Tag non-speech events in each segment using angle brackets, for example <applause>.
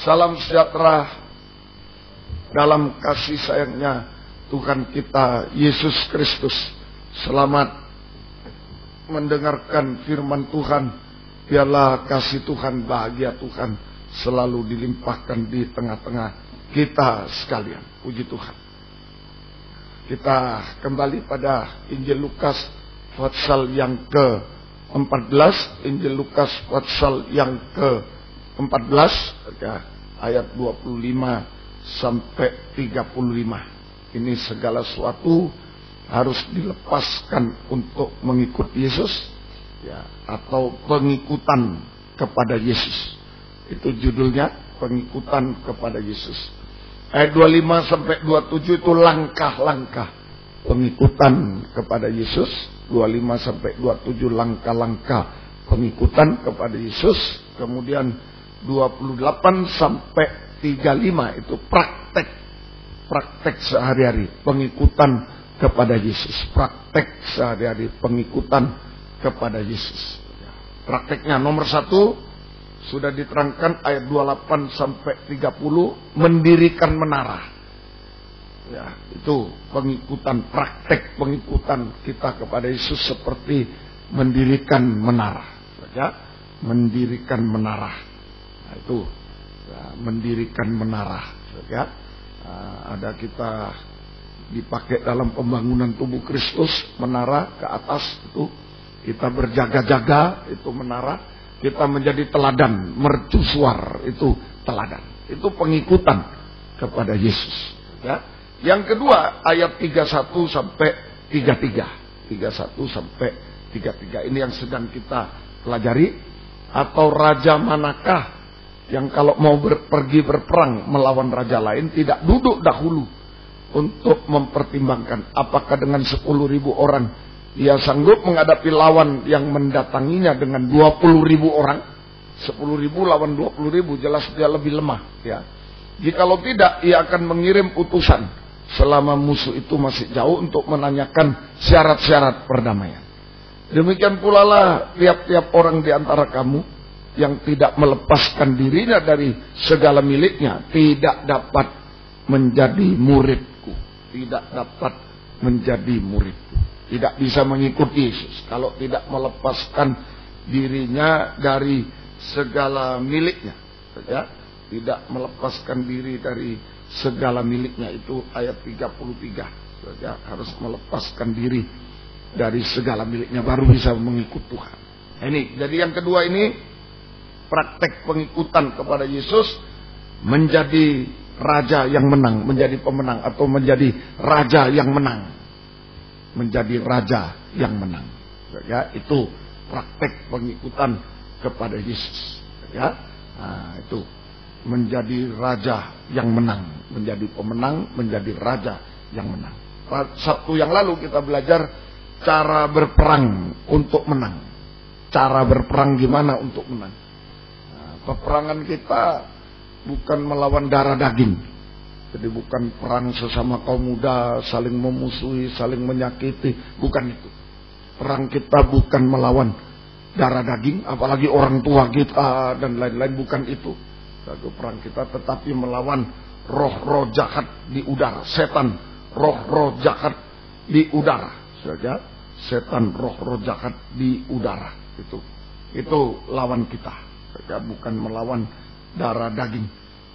Salam sejahtera dalam kasih sayangnya Tuhan kita Yesus Kristus. Selamat mendengarkan firman Tuhan. Biarlah kasih Tuhan, bahagia Tuhan selalu dilimpahkan di tengah-tengah kita sekalian. Puji Tuhan. Kita kembali pada Injil Lukas pasal yang ke-14, Injil Lukas pasal yang ke-14 ya, ayat 25 sampai 35. Ini segala sesuatu harus dilepaskan untuk mengikut Yesus ya atau pengikutan kepada Yesus. Itu judulnya pengikutan kepada Yesus. Ayat 25 sampai 27 itu langkah-langkah pengikutan kepada Yesus. 25 sampai 27 langkah-langkah pengikutan kepada Yesus. Kemudian 28 sampai 35 itu praktek praktek sehari-hari pengikutan kepada Yesus. Praktek sehari-hari pengikutan kepada Yesus. Prakteknya nomor satu sudah diterangkan ayat 28 sampai 30 mendirikan menara. Ya, itu pengikutan praktek pengikutan kita kepada Yesus seperti mendirikan menara. Ya, mendirikan menara. Nah, itu ya, mendirikan menara. Ya, nah, ada kita dipakai dalam pembangunan tubuh Kristus menara ke atas itu kita berjaga-jaga itu menara kita menjadi teladan, mercusuar itu teladan. Itu pengikutan kepada Yesus. Ya. Yang kedua ayat 31 sampai 33. 31 sampai 33 ini yang sedang kita pelajari atau raja manakah yang kalau mau ber, pergi berperang melawan raja lain tidak duduk dahulu untuk mempertimbangkan apakah dengan 10 ribu orang ia sanggup menghadapi lawan yang mendatanginya dengan 20 ribu orang. 10 ribu lawan 20 ribu jelas dia lebih lemah. Ya. Jikalau tidak ia akan mengirim utusan selama musuh itu masih jauh untuk menanyakan syarat-syarat perdamaian. Demikian pula lah tiap-tiap orang di antara kamu yang tidak melepaskan dirinya dari segala miliknya tidak dapat menjadi muridku. Tidak dapat menjadi muridku. Tidak bisa mengikuti Yesus. Kalau tidak melepaskan dirinya dari segala miliknya ya tidak melepaskan diri dari segala miliknya itu ayat 33 ya harus melepaskan diri dari segala miliknya baru bisa mengikut Tuhan. Ini jadi yang kedua ini praktek pengikutan kepada Yesus menjadi raja yang menang menjadi pemenang atau menjadi raja yang menang menjadi raja yang menang. Ya, itu praktek pengikutan kepada Yesus. Ya, nah, itu menjadi raja yang menang, menjadi pemenang, menjadi raja yang menang. Sabtu yang lalu kita belajar cara berperang untuk menang. Cara berperang gimana untuk menang. Peperangan kita bukan melawan darah daging, jadi bukan perang sesama kaum muda, saling memusuhi, saling menyakiti, bukan itu. Perang kita bukan melawan darah daging, apalagi orang tua kita dan lain-lain, bukan itu. Lalu perang kita tetapi melawan roh-roh jahat di udara, setan roh-roh jahat di udara. Saja setan roh-roh jahat di udara itu. Itu lawan kita. Saja bukan melawan darah daging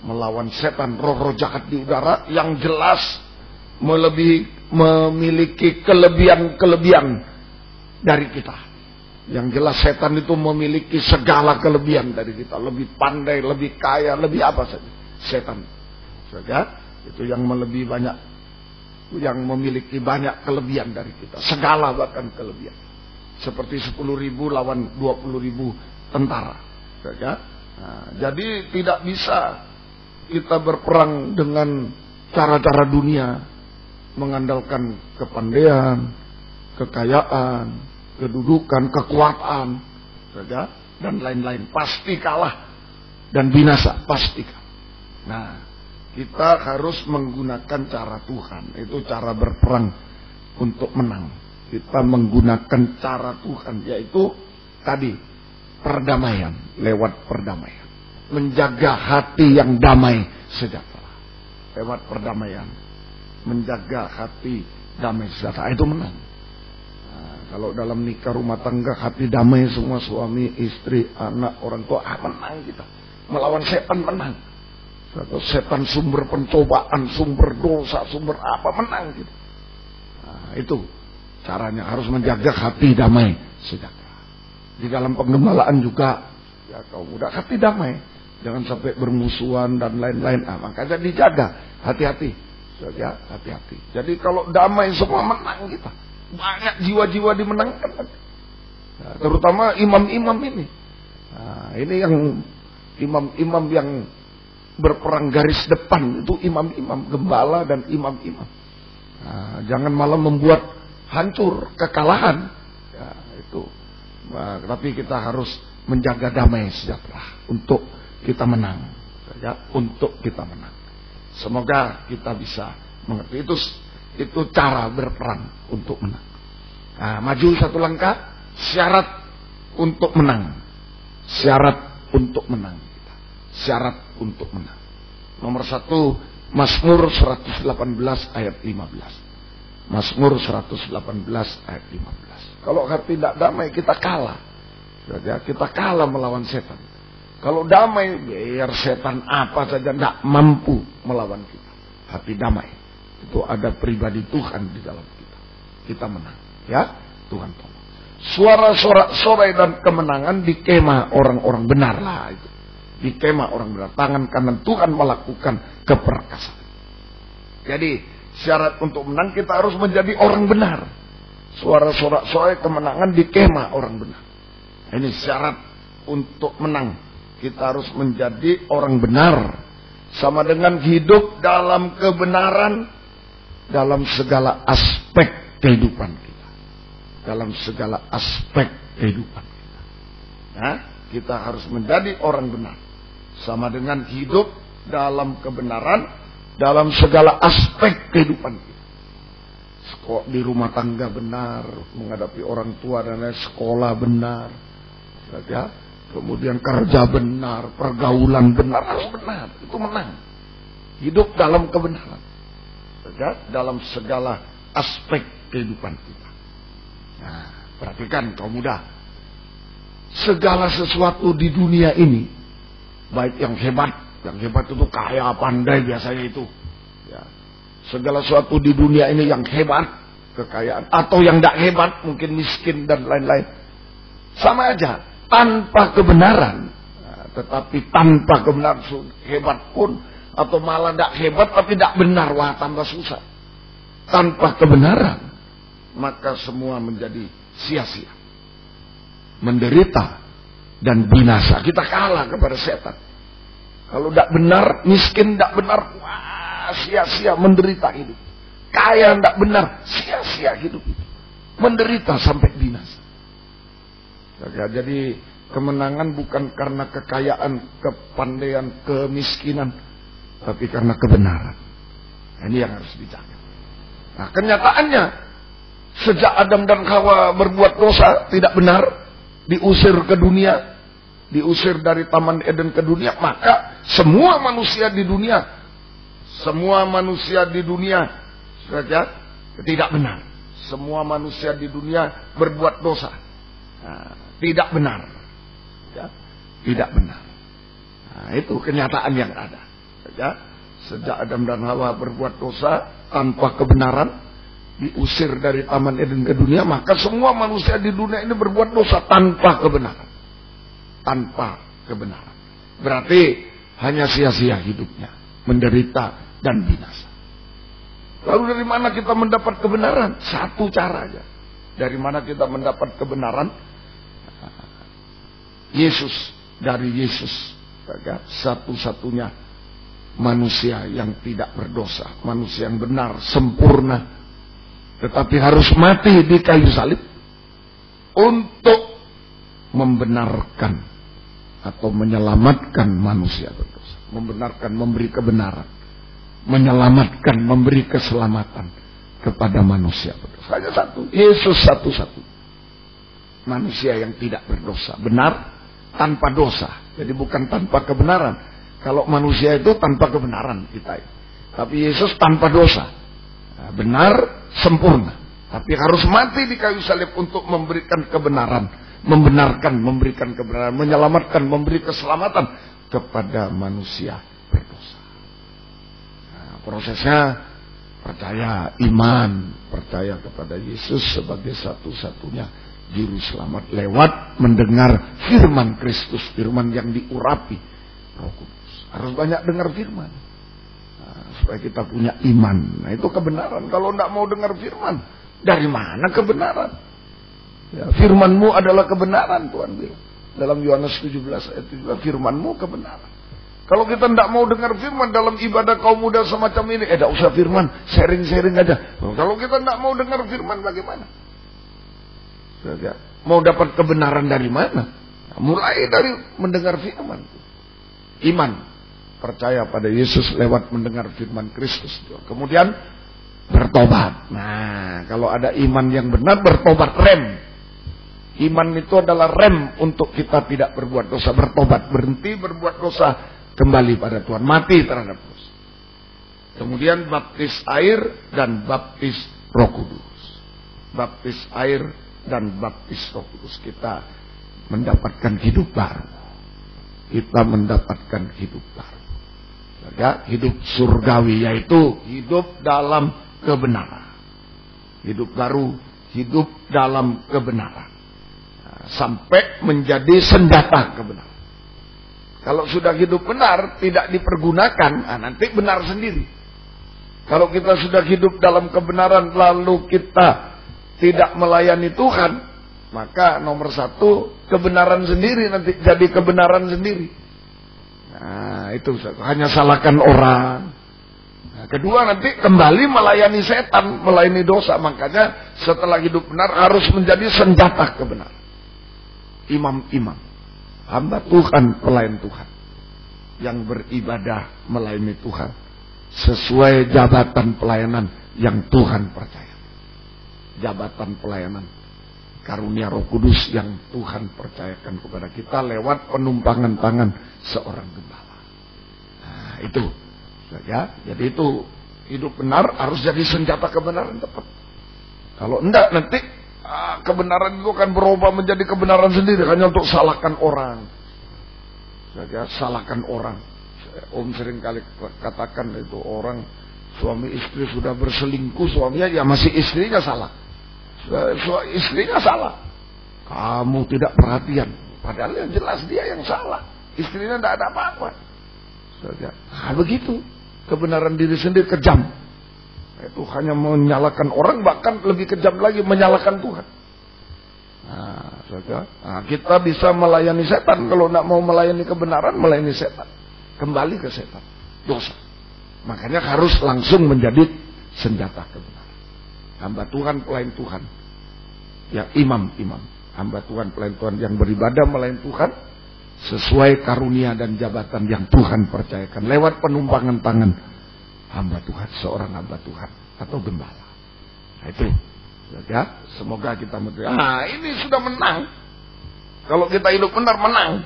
melawan setan roh-roh jahat di udara yang jelas melebihi memiliki kelebihan-kelebihan dari kita. Yang jelas setan itu memiliki segala kelebihan dari kita, lebih pandai, lebih kaya, lebih apa saja. Setan saja itu yang melebihi banyak yang memiliki banyak kelebihan dari kita, segala bahkan kelebihan. Seperti 10 ribu lawan 20 ribu tentara saja. Nah, jadi tidak bisa kita berperang dengan cara-cara dunia, mengandalkan kepandaian, kekayaan, kedudukan, kekuatan, saja dan lain-lain. Pasti kalah dan binasa, pasti. Nah, kita harus menggunakan cara Tuhan, itu cara berperang untuk menang. Kita menggunakan cara Tuhan, yaitu tadi perdamaian, lewat perdamaian. menjaga hati yang damai sejahtera. Lewat perdamaian. Menjaga hati damai sejahtera. Itu menang. Nah, kalau dalam nikah rumah tangga hati damai semua suami, istri, anak, orang tua, ah, menang kita. Melawan setan menang. Atau setan sumber pencobaan, sumber dosa, sumber apa menang gitu. Nah, itu caranya harus menjaga hati damai sejahtera. Di dalam penggembalaan juga ya kau muda hati damai. Jangan sampai bermusuhan dan lain-lain. Ah, makanya dijaga hati-hati. Ya, hati-hati. Jadi kalau damai semua menang kita. Banyak jiwa-jiwa dimenangkan. Nah, terutama imam-imam ini. Nah, ini yang imam-imam yang berperang garis depan itu imam-imam gembala dan imam-imam. Nah, jangan malah membuat hancur kekalahan. Ya, itu. Tapi kita harus menjaga damai sejahtera untuk kita menang. Ya, untuk kita menang. Semoga kita bisa mengerti itu itu cara berperang untuk menang. Nah, maju satu langkah syarat untuk menang. Syarat untuk menang syarat untuk menang. Nomor satu, Mazmur 118 ayat 15. Mazmur 118 ayat 15. Kalau hati tidak damai, kita kalah. Ya, kita kalah melawan setan. Kalau damai, biar setan apa saja tidak mampu melawan kita. Hati damai. Itu ada pribadi Tuhan di dalam kita. Kita menang. Ya, Tuhan tolong. Suara sorak-sorai dan kemenangan di kemah orang-orang benar lah itu di kemah orang benar. Tangan kanan Tuhan melakukan keperkasaan. Jadi syarat untuk menang kita harus menjadi orang benar. Suara sorak sorai kemenangan di kemah orang benar. Ini syarat untuk menang. Kita harus menjadi orang benar. Sama dengan hidup dalam kebenaran dalam segala aspek kehidupan kita. Dalam segala aspek kehidupan kita. Nah, kita harus menjadi orang benar sama dengan hidup dalam kebenaran dalam segala aspek kehidupan kita. Sekolah, di rumah tangga benar, menghadapi orang tua dan lain sekolah benar. Ya, kemudian kerja benar, pergaulan benar, harus benar. Itu menang. Hidup dalam kebenaran. Ya, dalam segala aspek kehidupan kita. Nah, perhatikan kaum muda. Segala sesuatu di dunia ini baik yang hebat, yang hebat itu kaya, pandai biasanya itu. Ya. Segala sesuatu di dunia ini yang hebat, kekayaan, atau yang tidak hebat, mungkin miskin dan lain-lain. Sama aja, tanpa kebenaran, nah, tetapi tanpa kebenaran hebat pun, atau malah tidak hebat tapi tidak benar, wah tambah susah. Tanpa kebenaran, maka semua menjadi sia-sia. Menderita dan binasa. Kita kalah kepada setan. Kalau tidak benar, miskin tidak benar, wah sia-sia menderita hidup. Kaya tidak benar, sia-sia hidup itu. Menderita sampai binasa. Jadi kemenangan bukan karena kekayaan, kepandaian, kemiskinan, tapi karena kebenaran. Ini yang harus dijaga. Nah, kenyataannya sejak Adam dan Hawa berbuat dosa tidak benar, diusir ke dunia, diusir dari Taman Eden ke dunia, maka semua manusia di dunia, semua manusia di dunia saja tidak benar. Semua manusia di dunia berbuat dosa. Tidak benar. Ya, tidak benar. Nah, itu kenyataan yang ada. Ya, sejak Adam dan Hawa berbuat dosa tanpa kebenaran, diusir dari Taman Eden ke dunia, maka semua manusia di dunia ini berbuat dosa tanpa kebenaran tanpa kebenaran. Berarti hanya sia-sia hidupnya, menderita dan binasa. Lalu dari mana kita mendapat kebenaran? Satu cara aja. Dari mana kita mendapat kebenaran? Yesus dari Yesus. Satu-satunya manusia yang tidak berdosa, manusia yang benar, sempurna, tetapi harus mati di kayu salib untuk membenarkan atau menyelamatkan manusia berdosa. Membenarkan, memberi kebenaran. Menyelamatkan, memberi keselamatan kepada manusia. Hanya satu. Yesus satu-satu. Manusia yang tidak berdosa. Benar, tanpa dosa. Jadi bukan tanpa kebenaran. Kalau manusia itu tanpa kebenaran kita. Tapi Yesus tanpa dosa. Benar, sempurna. Tapi harus mati di kayu salib untuk memberikan kebenaran. Membenarkan, memberikan kebenaran. Menyelamatkan, memberi keselamatan kepada manusia berdosa. Prosesnya percaya iman, percaya kepada Yesus sebagai satu-satunya juru selamat lewat mendengar firman Kristus, firman yang diurapi Roh Kudus. Harus banyak dengar firman. Nah, supaya kita punya iman. Nah, itu kebenaran. Kalau tidak mau dengar firman, dari mana kebenaran? Ya, firmanmu adalah kebenaran, Tuhan bilang. Dalam Yohanes 17 ayat 17, firmanmu kebenaran. Kalau kita tidak mau dengar firman dalam ibadah kaum muda semacam ini, eh tidak usah firman, sharing-sharing aja. Kalau kita tidak mau dengar firman, bagaimana? Mau dapat kebenaran dari mana? Mulai dari mendengar firman. Iman. Percaya pada Yesus lewat mendengar firman Kristus. Kemudian bertobat. Nah, kalau ada iman yang benar, bertobat rem. Iman itu adalah rem untuk kita tidak berbuat dosa. Bertobat, berhenti berbuat dosa. Kembali pada Tuhan. Mati terhadap dosa. Kemudian baptis air dan baptis roh kudus. Baptis air dan baptis roh kudus. Kita mendapatkan hidup baru. Kita mendapatkan hidup baru. Ya, hidup surgawi yaitu hidup dalam kebenaran. Hidup baru, hidup dalam kebenaran. Sampai menjadi senjata kebenaran. Kalau sudah hidup benar, tidak dipergunakan, nah nanti benar sendiri. Kalau kita sudah hidup dalam kebenaran, lalu kita tidak melayani Tuhan, maka nomor satu, kebenaran sendiri nanti jadi kebenaran sendiri. Nah, itu hanya salahkan orang. Nah, kedua nanti kembali melayani setan, melayani dosa. Makanya setelah hidup benar harus menjadi senjata kebenaran. Imam-imam hamba Tuhan, pelayan Tuhan yang beribadah melayani Tuhan sesuai jabatan pelayanan yang Tuhan percaya. Jabatan pelayanan karunia Roh Kudus yang Tuhan percayakan kepada kita lewat penumpangan tangan seorang gembala. Nah, itu ya. Jadi itu hidup benar harus jadi senjata kebenaran tepat. Kalau enggak nanti ah, kebenaran itu akan berubah menjadi kebenaran sendiri hanya untuk salahkan orang. Saja salahkan orang. Om sering kali katakan itu orang suami istri sudah berselingkuh suaminya ya masih istrinya salah. Suami istrinya salah. Kamu tidak perhatian. Padahal yang jelas dia yang salah. Istrinya tidak ada apa-apa. Nah, begitu. Kebenaran diri sendiri kejam. Itu hanya menyalahkan orang bahkan lebih kejam lagi menyalahkan Tuhan. Nah. Nah, kita bisa melayani setan kalau tidak mau melayani kebenaran melayani setan. Kembali ke setan. Dosa. Makanya harus langsung menjadi senjata kebenaran. Hamba Tuhan, pelayan Tuhan. Ya imam-imam. Hamba Tuhan, pelayan Tuhan yang beribadah melayani Tuhan. Sesuai karunia dan jabatan yang Tuhan percayakan. Lewat penumpangan tangan hamba Tuhan, seorang hamba Tuhan atau gembala. Nah itu. Ya, semoga kita mengerti. Ah, ini sudah menang. Kalau kita hidup benar menang.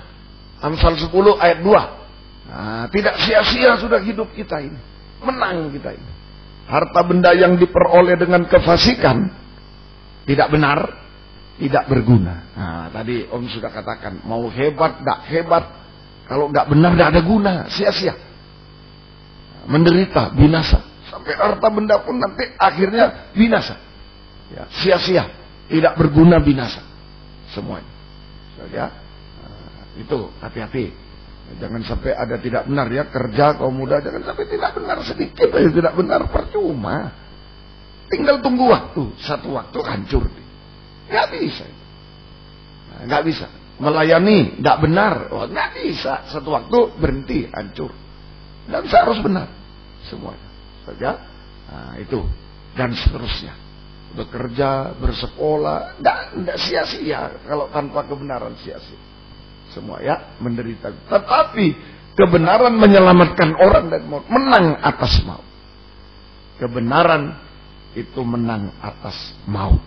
Amsal 10 ayat 2. Nah, tidak sia-sia sudah hidup kita ini. Menang kita ini. Harta benda yang diperoleh dengan kefasikan tidak benar, tidak berguna. Nah, tadi Om sudah katakan, mau hebat, tidak hebat, kalau tidak benar, tidak ada guna, sia-sia menderita, binasa. Sampai harta benda pun nanti akhirnya binasa. Ya, sia-sia, tidak berguna binasa. Semuanya. Ya, nah, itu hati-hati. Jangan sampai ada tidak benar ya kerja kaum muda jangan sampai tidak benar sedikit aja tidak benar percuma. Tinggal tunggu waktu satu waktu hancur. Nggak bisa. Nah, nggak bisa. Melayani nggak benar, oh, bisa. Satu waktu berhenti hancur. Dan saya harus benar semuanya. Saja. Nah, itu dan seterusnya. Bekerja, bersekolah, tidak sia-sia kalau tanpa kebenaran sia-sia. Semua ya menderita. Tetapi kebenaran menyelamatkan orang dan maut, menang atas maut. Kebenaran itu menang atas maut.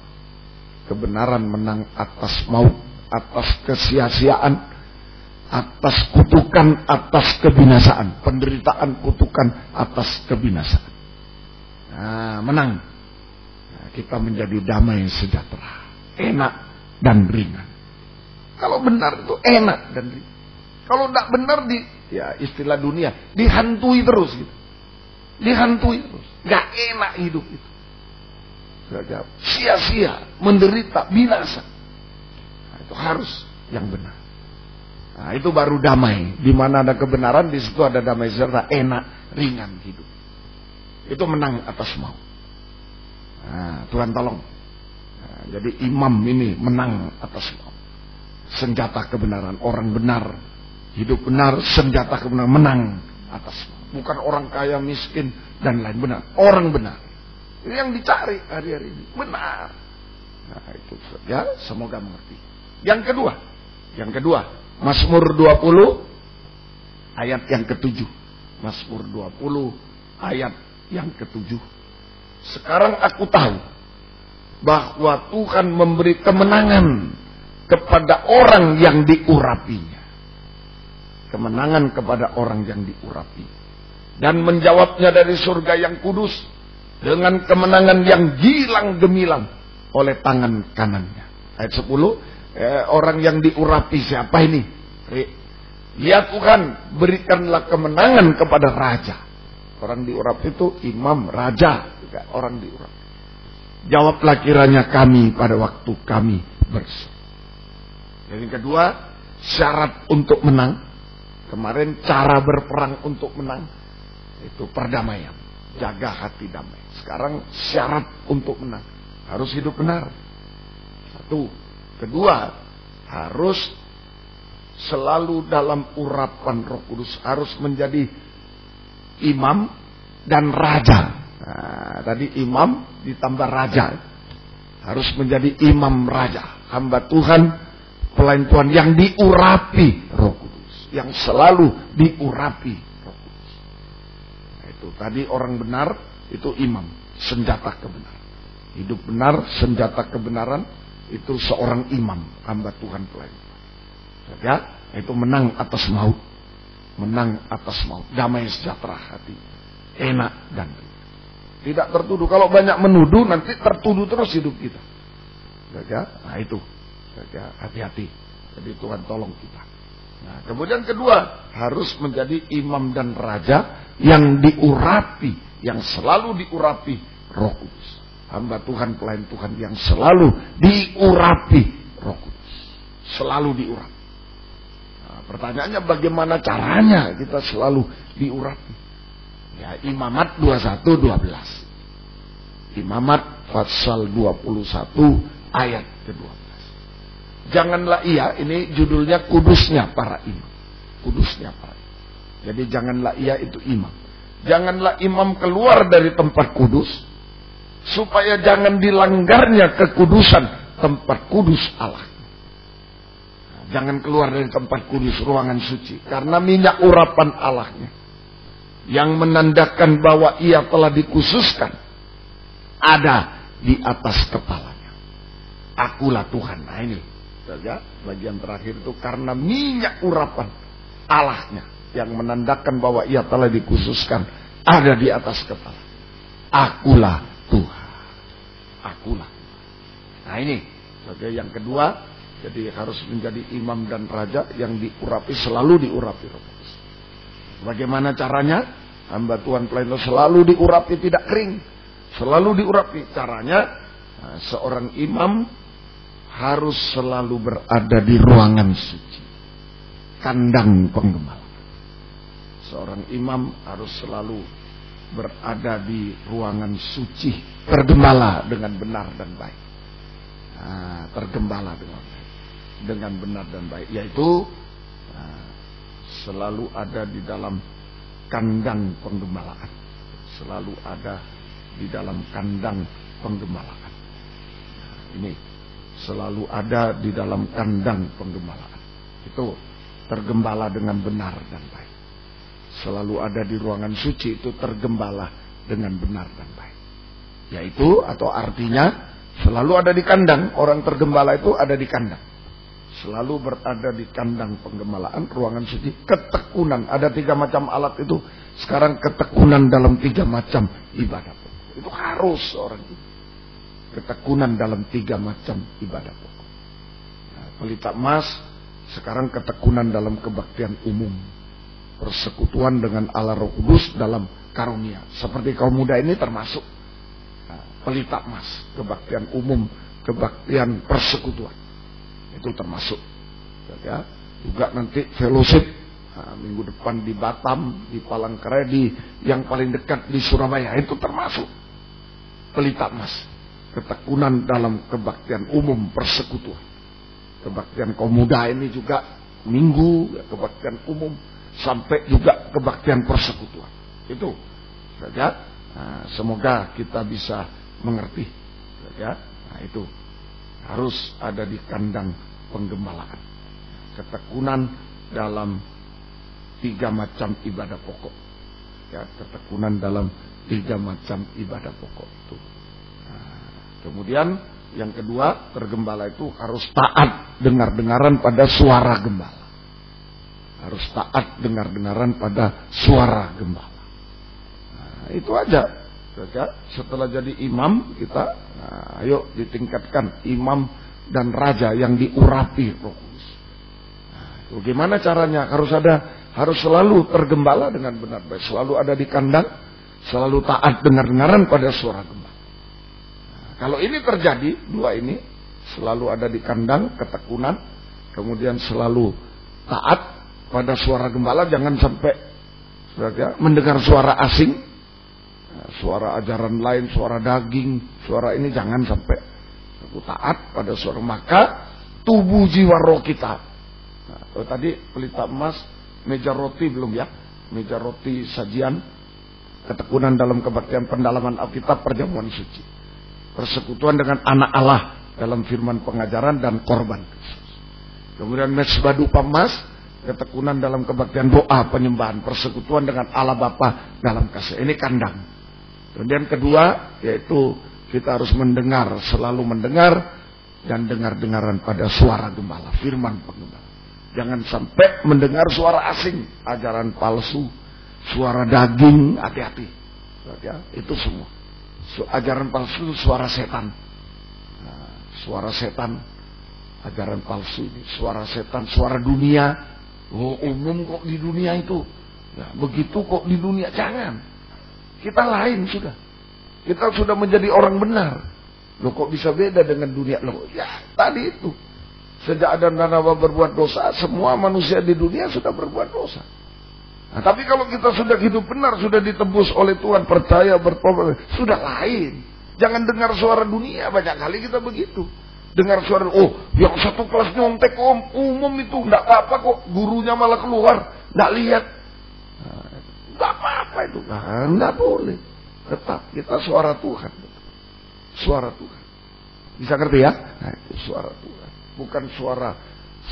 Kebenaran menang atas maut, atas kesia-siaan, atas kutukan, atas kebinasaan. Penderitaan, kutukan, atas kebinasaan. Nah, menang. Nah, kita menjadi damai sejahtera. Enak dan ringan. Kalau benar itu enak dan ringan. Kalau tidak benar di ya istilah dunia dihantui terus gitu. Dihantui terus. Gak enak hidup itu. Sia-sia, menderita, binasa. Nah, itu harus yang benar. Nah, itu baru damai. Di mana ada kebenaran, di situ ada damai serta enak, ringan hidup. Itu menang atas mau. Nah, Tuhan tolong. Nah, jadi imam ini menang atas mau. Senjata kebenaran, orang benar, hidup benar, senjata kebenaran menang atas mau. Bukan orang kaya, miskin, dan lain benar. Orang benar. Ini yang dicari hari-hari ini. Benar. Nah, itu ya, semoga mengerti. Yang kedua, yang kedua, Mazmur 20 ayat yang ketujuh. Mazmur 20 ayat yang ketujuh. Sekarang aku tahu bahwa Tuhan memberi kemenangan kepada orang yang diurapinya. Kemenangan kepada orang yang diurapi. Dan menjawabnya dari surga yang kudus dengan kemenangan yang gilang gemilang oleh tangan kanannya. Ayat 10, eh, orang yang diurapi siapa ini? Ya Tuhan, berikanlah kemenangan kepada raja. Orang diurapi itu imam, raja, orang diurapi. Jawablah kiranya kami pada waktu kami bersih. Yang kedua, syarat untuk menang. Kemarin cara berperang untuk menang itu perdamaian, jaga hati damai. Sekarang syarat untuk menang harus hidup benar. Satu, Kedua, harus selalu dalam urapan Roh Kudus, harus menjadi imam dan raja. Nah, tadi imam ditambah raja. Harus menjadi imam raja, hamba Tuhan, pelayan Tuhan yang diurapi Roh Kudus, yang selalu diurapi Roh Kudus. Nah, itu tadi orang benar itu imam, senjata kebenaran. Hidup benar, senjata kebenaran, itu seorang imam hamba Tuhan pelayan. Ya, itu menang atas maut. Menang atas maut. Damai sejahtera hati. Enak dan tidak tertuduh. Kalau banyak menuduh nanti tertuduh terus hidup kita. Ya, nah itu. Ya, hati-hati. Jadi Tuhan tolong kita. Nah, kemudian kedua, harus menjadi imam dan raja yang diurapi, yang selalu diurapi Roh Kudus hamba Tuhan, pelayan Tuhan yang selalu diurapi roh kudus. Selalu diurapi. Nah, pertanyaannya bagaimana caranya kita selalu diurapi? Ya, imamat 21-12. Imamat pasal 21 ayat ke-12. Janganlah ia, ini judulnya kudusnya para imam. Kudusnya para imam. Jadi janganlah ia itu imam. Janganlah imam keluar dari tempat kudus supaya jangan dilanggarnya kekudusan tempat kudus Allah. Jangan keluar dari tempat kudus ruangan suci karena minyak urapan Allahnya yang menandakan bahwa ia telah dikhususkan ada di atas kepalanya. Akulah Tuhan. Nah ini saja bagian terakhir itu karena minyak urapan Allahnya yang menandakan bahwa ia telah dikhususkan ada di atas kepala. Akulah. Akulah. Nah ini, sebagai yang kedua, jadi harus menjadi imam dan raja yang diurapi, selalu diurapi. Bagaimana caranya? Hamba Tuhan pelayan selalu diurapi, tidak kering. Selalu diurapi. Caranya, nah, seorang imam harus selalu berada di ruangan suci. Kandang penggembala. Seorang imam harus selalu berada di ruangan suci, tergembala dengan benar dan baik. Nah, tergembala dengan baik, dengan benar dan baik, yaitu nah, selalu ada di dalam kandang penggembalaan, selalu ada di dalam kandang penggembalaan. Nah, ini selalu ada di dalam kandang penggembalaan. Itu tergembala dengan benar dan baik selalu ada di ruangan suci itu tergembala dengan benar dan baik. Yaitu atau artinya selalu ada di kandang, orang tergembala itu ada di kandang. selalu berada di kandang penggemalaan ruangan suci. Ketekunan. Ada tiga macam alat itu. Sekarang ketekunan dalam tiga macam ibadah pokok. Itu harus orang itu ketekunan dalam tiga macam ibadah pokok. Nah, pelita emas sekarang ketekunan dalam kebaktian umum persekutuan dengan Allah Roh Kudus dalam karunia. Seperti kaum muda ini termasuk nah, pelita emas kebaktian umum kebaktian persekutuan. Itu termasuk. Ya juga nanti fellowship nah, minggu depan di Batam di Palangkaraya yang paling dekat di Surabaya itu termasuk pelita emas ketekunan dalam kebaktian umum persekutuan. Kebaktian kaum muda ini juga minggu kebaktian umum sampai juga kebaktian persekutuan itu saja nah, semoga kita bisa mengerti ya nah itu harus ada di kandang penggembalaan. Ketekunan dalam tiga macam ibadah pokok. Ya, ketekunan dalam tiga macam ibadah pokok itu. Nah, kemudian yang kedua, tergembala itu harus taat dengar-dengaran pada suara gembala. Harus taat dengar-dengaran pada suara gembala. Nah, itu aja. Setelah jadi imam kita, nah, ayo ditingkatkan imam dan raja yang diurapi Roh Kudus. Nah, gimana caranya? Harus ada, harus selalu tergembala dengan benar baik, selalu ada di kandang, selalu taat dengar-dengaran pada suara gembala. Nah, kalau ini terjadi, dua ini selalu ada di kandang, ketekunan, kemudian selalu taat pada suara gembala, jangan sampai ya, mendengar suara asing, suara ajaran lain, suara daging, suara ini jangan sampai aku taat pada suara maka tubuh jiwa roh kita. Nah, oh, tadi pelita emas, meja roti belum ya? Meja roti sajian, ketekunan dalam kebaktian pendalaman Alkitab perjamuan suci. Persekutuan dengan anak Allah dalam firman pengajaran dan korban. Kemudian mesbah dupa emas, ketekunan dalam kebaktian doa penyembahan persekutuan dengan Allah Bapa dalam kasih ini kandang Kemudian kedua yaitu kita harus mendengar, selalu mendengar dan dengar-dengaran pada suara gembala, firman penggembala. Jangan sampai mendengar suara asing, ajaran palsu, suara daging, hati-hati. Ya, itu semua. Ajaran palsu suara setan. Nah, suara setan, ajaran palsu ini, suara setan, suara dunia. Oh, umum kok di dunia itu. Ya, begitu kok di dunia, jangan. Kita lain sudah. Kita sudah menjadi orang benar. Loh kok bisa beda dengan dunia? Loh ya tadi itu. Sejak ada nanawa berbuat dosa, semua manusia di dunia sudah berbuat dosa. Nah, tapi kalau kita sudah hidup benar, sudah ditebus oleh Tuhan, percaya, bertobat, sudah lain. Jangan dengar suara dunia, banyak kali kita begitu. Dengar suara, oh yang satu kelas nyontek om, umum itu, enggak apa-apa kok, gurunya malah keluar, enggak lihat. Gak apa-apa itu. Nah, nggak boleh. Tetap kita suara Tuhan. Suara Tuhan. Bisa ngerti ya? Nah, itu suara Tuhan. Bukan suara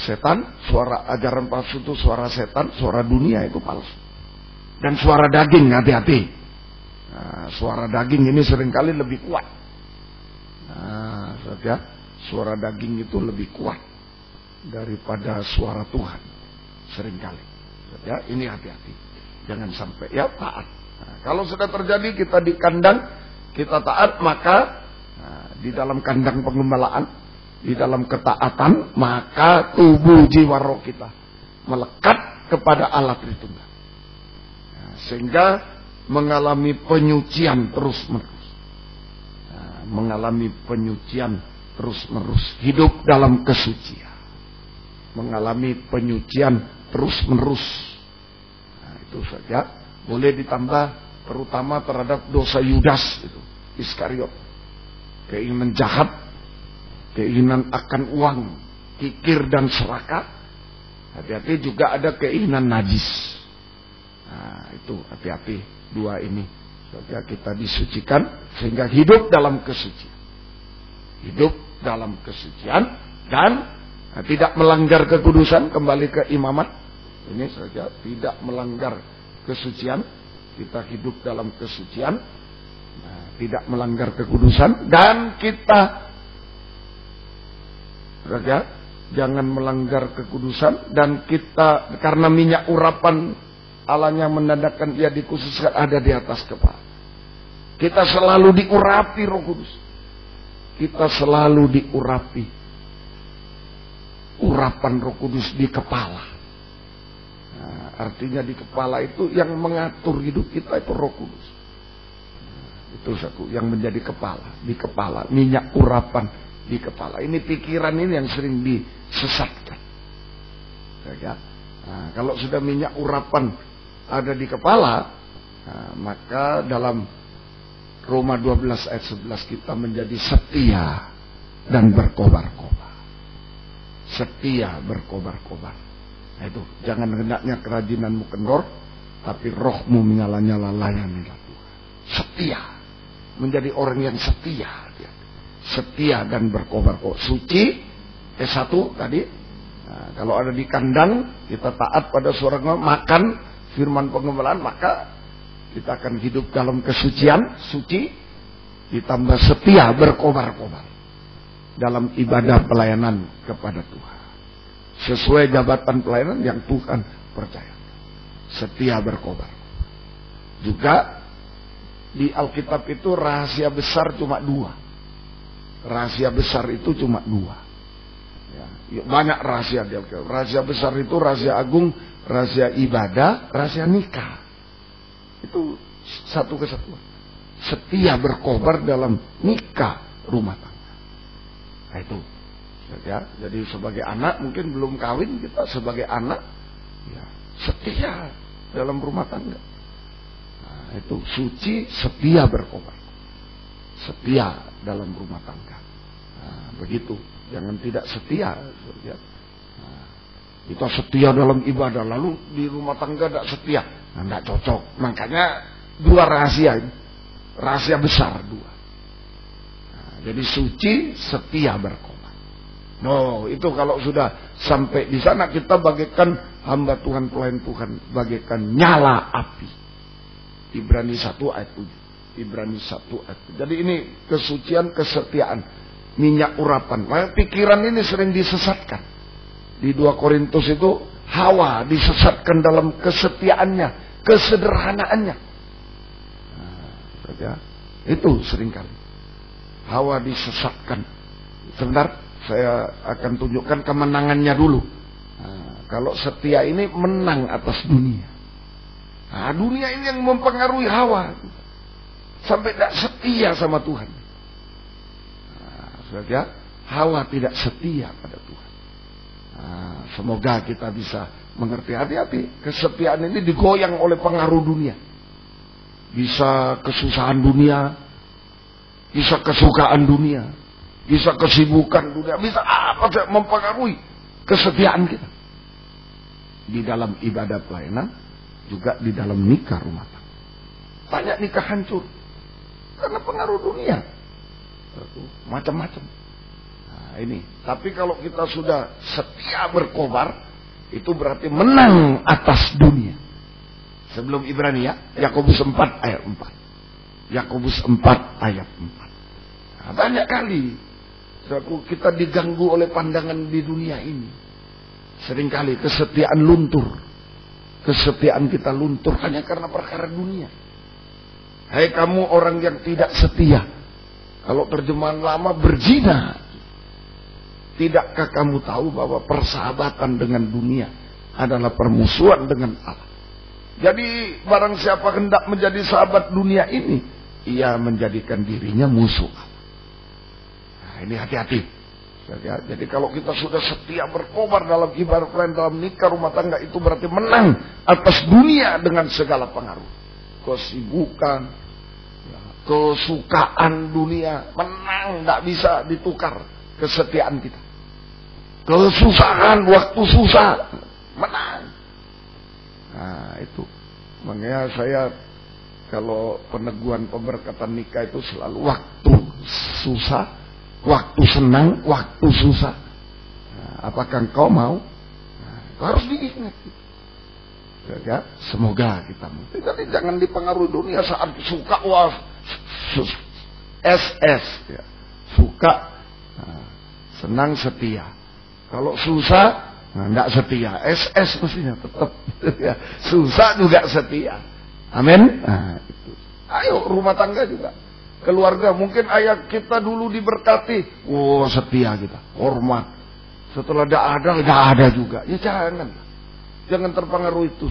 setan, suara ajaran palsu itu suara setan, suara dunia itu palsu. Dan suara daging, hati-hati. Nah, suara daging ini sering kali lebih kuat. Nah, saja suara daging itu lebih kuat daripada suara Tuhan. Seringkali. Ya, ini hati-hati. Jangan sampai ya taat. Nah, kalau sudah terjadi kita di kandang, kita taat maka nah, di dalam kandang pengembalaan, di dalam ketaatan, maka tubuh jiwa roh kita melekat kepada Allah Tritunggal. Nah, sehingga mengalami penyucian terus-menerus. Nah, mengalami penyucian terus-menerus. Hidup dalam kesucian. Mengalami penyucian terus-menerus. Itu saja. Boleh ditambah terutama terhadap dosa Yudas itu Iskariot. Keinginan jahat keinginan akan uang kikir dan serakah hati-hati juga ada keinginan najis. Nah itu hati-hati dua ini. Supaya kita disucikan sehingga hidup dalam kesucian. Hidup dalam kesucian dan tidak melanggar kekudusan kembali ke imamat ini saja tidak melanggar kesucian. Kita hidup dalam kesucian. Nah, tidak melanggar kekudusan. Dan kita saja jangan melanggar kekudusan dan kita karena minyak urapan Allahnya menandakan ia dikhususkan ada di atas kepala. Kita selalu diurapi Roh Kudus. Kita selalu diurapi. Urapan Roh Kudus di kepala. Nah, artinya di kepala itu yang mengatur hidup kita itu Roh Kudus. Nah, itu satu yang menjadi kepala, di kepala, minyak urapan di kepala. Ini pikiran ini yang sering disesatkan. Ya, nah, kalau sudah minyak urapan ada di kepala, nah, maka dalam Roma 12 ayat 11 kita menjadi setia dan berkobar-kobar. Setia berkobar-kobar. Nah itu, jangan hendaknya kerajinanmu kendor, tapi rohmu menyala-nyala layanilah Tuhan. Setia. Menjadi orang yang setia setia dan berkobar-kobar. Suci, S1 tadi. Nah, kalau ada di kandang, kita taat pada suara makan firman pengembalaan, maka kita akan hidup dalam kesucian, suci, ditambah setia berkobar-kobar dalam ibadah pelayanan kepada Tuhan. Sesuai jabatan pelayanan yang Tuhan percaya. Setia berkobar. Juga di Alkitab itu rahasia besar cuma dua Rahasia besar itu cuma dua. Ya, ya banyak rahasia dia. Rahasia besar itu rahasia agung, rahasia ibadah, rahasia nikah. Itu satu kesatuan. Setia berkobar dalam nikah rumah tangga. Nah itu. Ya, jadi sebagai anak mungkin belum kawin kita sebagai anak ya, setia dalam rumah tangga. Nah, itu suci setia berkobar. Setia dalam rumah tangga. Nah, begitu, jangan tidak setia. Ya. Kita setia dalam ibadah, lalu di rumah tangga tidak setia, nah, tidak cocok. Makanya dua rahasia ini, rahasia besar dua. Nah, jadi suci, setia berkobar. No, itu kalau sudah sampai di sana kita bagaikan hamba Tuhan pelayan Tuhan bagaikan nyala api. Ibrani 1 ayat 7. Ibrani 1 ayat. Jadi ini kesucian kesetiaan minyak urapan. Maka pikiran ini sering disesatkan. Di 2 Korintus itu Hawa disesatkan dalam kesetiaannya, kesederhanaannya. Nah, itu sering kali. Hawa disesatkan. Sebentar, saya akan tunjukkan kemenangannya dulu. Nah, kalau setia ini menang atas dunia. Nah, dunia ini yang mempengaruhi Hawa sampai tidak setia sama Tuhan. Nah, ya, Hawa tidak setia pada Tuhan. Nah, semoga kita bisa mengerti hati-hati. Kesetiaan ini digoyang oleh pengaruh dunia. Bisa kesusahan dunia, bisa kesukaan dunia, bisa kesibukan dunia, bisa apa saja mempengaruhi kesetiaan kita. Di dalam ibadah pelayanan, juga di dalam nikah rumah tangga. Banyak nikah hancur karena pengaruh dunia. Macam-macam. Ini. Tapi kalau kita sudah setia berkobar, itu berarti menang atas dunia. Sebelum Ibrani ya, Yakobus 4 ayat 4. Yakobus 4 ayat 4. Nah, banyak kali kita diganggu oleh pandangan di dunia ini. Seringkali kesetiaan luntur. Kesetiaan kita luntur hanya karena perkara dunia. Hai kamu orang yang tidak setia. Kalau terjemahan lama berzina. Tidakkah kamu tahu bahwa persahabatan dengan dunia adalah permusuhan dengan Allah? Jadi barang siapa hendak menjadi sahabat dunia ini, ia menjadikan dirinya musuh Nah, ini hati-hati. Ya, jadi kalau kita sudah setia berkobar dalam ibadah dalam nikah rumah tangga itu berarti menang atas dunia dengan segala pengaruh kesibukan, kesukaan dunia, menang, tidak bisa ditukar kesetiaan kita. Kesusahan, waktu susah, menang. Nah itu, makanya saya kalau peneguhan pemberkatan nikah itu selalu waktu susah, waktu senang, waktu susah. Nah, apakah kau mau? Nah, harus diingat. Ya, semoga kita Jadi jangan dipengaruhi dunia saat suka wah SS ya. Suka nah, senang setia. Kalau susah, nah, enggak setia. SS mestinya tetap. <laughs> Susah juga setia. Amin. Nah. Ayo rumah tangga juga. Keluarga, mungkin ayah kita dulu diberkati. Oh setia kita, hormat. Setelah tidak ada, tidak ada juga. Ya jangan. Jangan terpengaruh itu.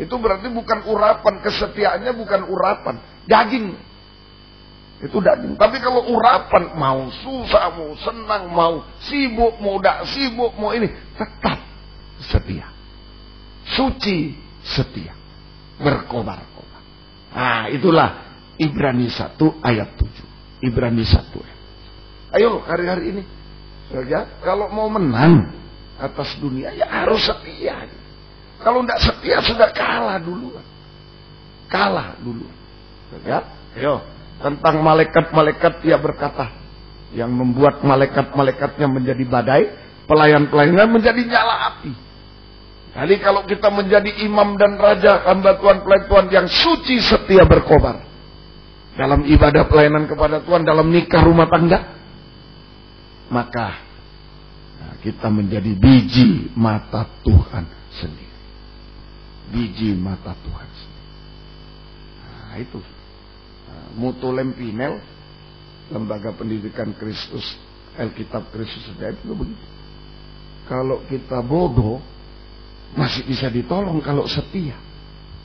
Itu berarti bukan urapan. Kesetiaannya bukan urapan. Daging. Itu daging. Tapi kalau urapan mau susah, mau senang, mau sibuk, mau tidak sibuk, mau ini. Tetap setia. Suci setia. Berkobar-kobar. Nah itulah Ibrani 1 ayat 7. Ibrani 1 ayat. Ayo hari-hari ini. Ya, kalau mau menang atas dunia ya harus setia. Kalau tidak setia sudah kalah dulu. Kalah dulu. Ya, ayo tentang malaikat-malaikat ia berkata yang membuat malaikat-malaikatnya menjadi badai, pelayan-pelayannya menjadi nyala api. Jadi kalau kita menjadi imam dan raja, hamba Tuhan, pelayan Tuhan yang suci setia berkobar. Dalam ibadah pelayanan kepada Tuhan, dalam nikah rumah tangga. Maka nah, kita menjadi biji mata Tuhan sendiri. Biji mata Tuhan sendiri. Nah itu Mutu Lempinel, Lembaga Pendidikan Kristus, Alkitab Kristus itu begitu. Kalau kita bodoh, masih bisa ditolong kalau setia.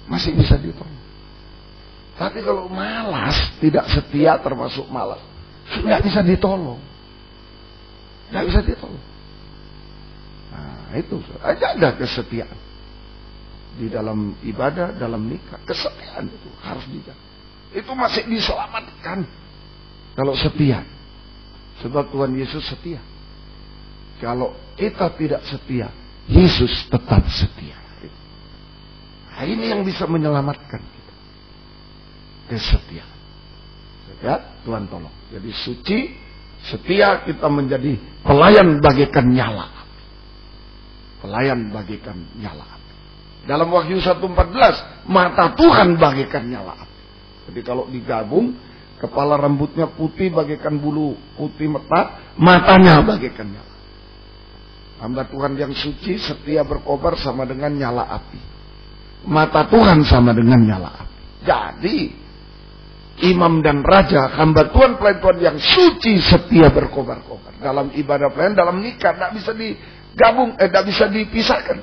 Masih bisa ditolong. Tapi kalau malas, tidak setia termasuk malas, nggak bisa ditolong. Nggak bisa ditolong. Nah, itu aja ada kesetiaan. Di dalam ibadah, dalam nikah, kesetiaan itu harus dijaga itu masih diselamatkan kalau setia. Sebab Tuhan Yesus setia. Kalau kita tidak setia, Yesus tetap setia. Nah, ini yang bisa menyelamatkan kita. Kesetiaan. Ya, Tuhan tolong. Jadi suci, setia kita menjadi pelayan bagikan nyala. Pelayan bagikan nyala. Dalam Wahyu 1.14, mata Tuhan bagikan nyala. Jadi kalau digabung, kepala rambutnya putih bagaikan bulu putih mata, matanya bagaikan nyala. Hamba Tuhan yang suci setia berkobar sama dengan nyala api. Mata Tuhan sama dengan nyala api. Jadi imam dan raja, hamba Tuhan pelayan Tuhan yang suci setia berkobar-kobar dalam ibadah pelayan, dalam nikah tidak bisa digabung, eh tidak bisa dipisahkan.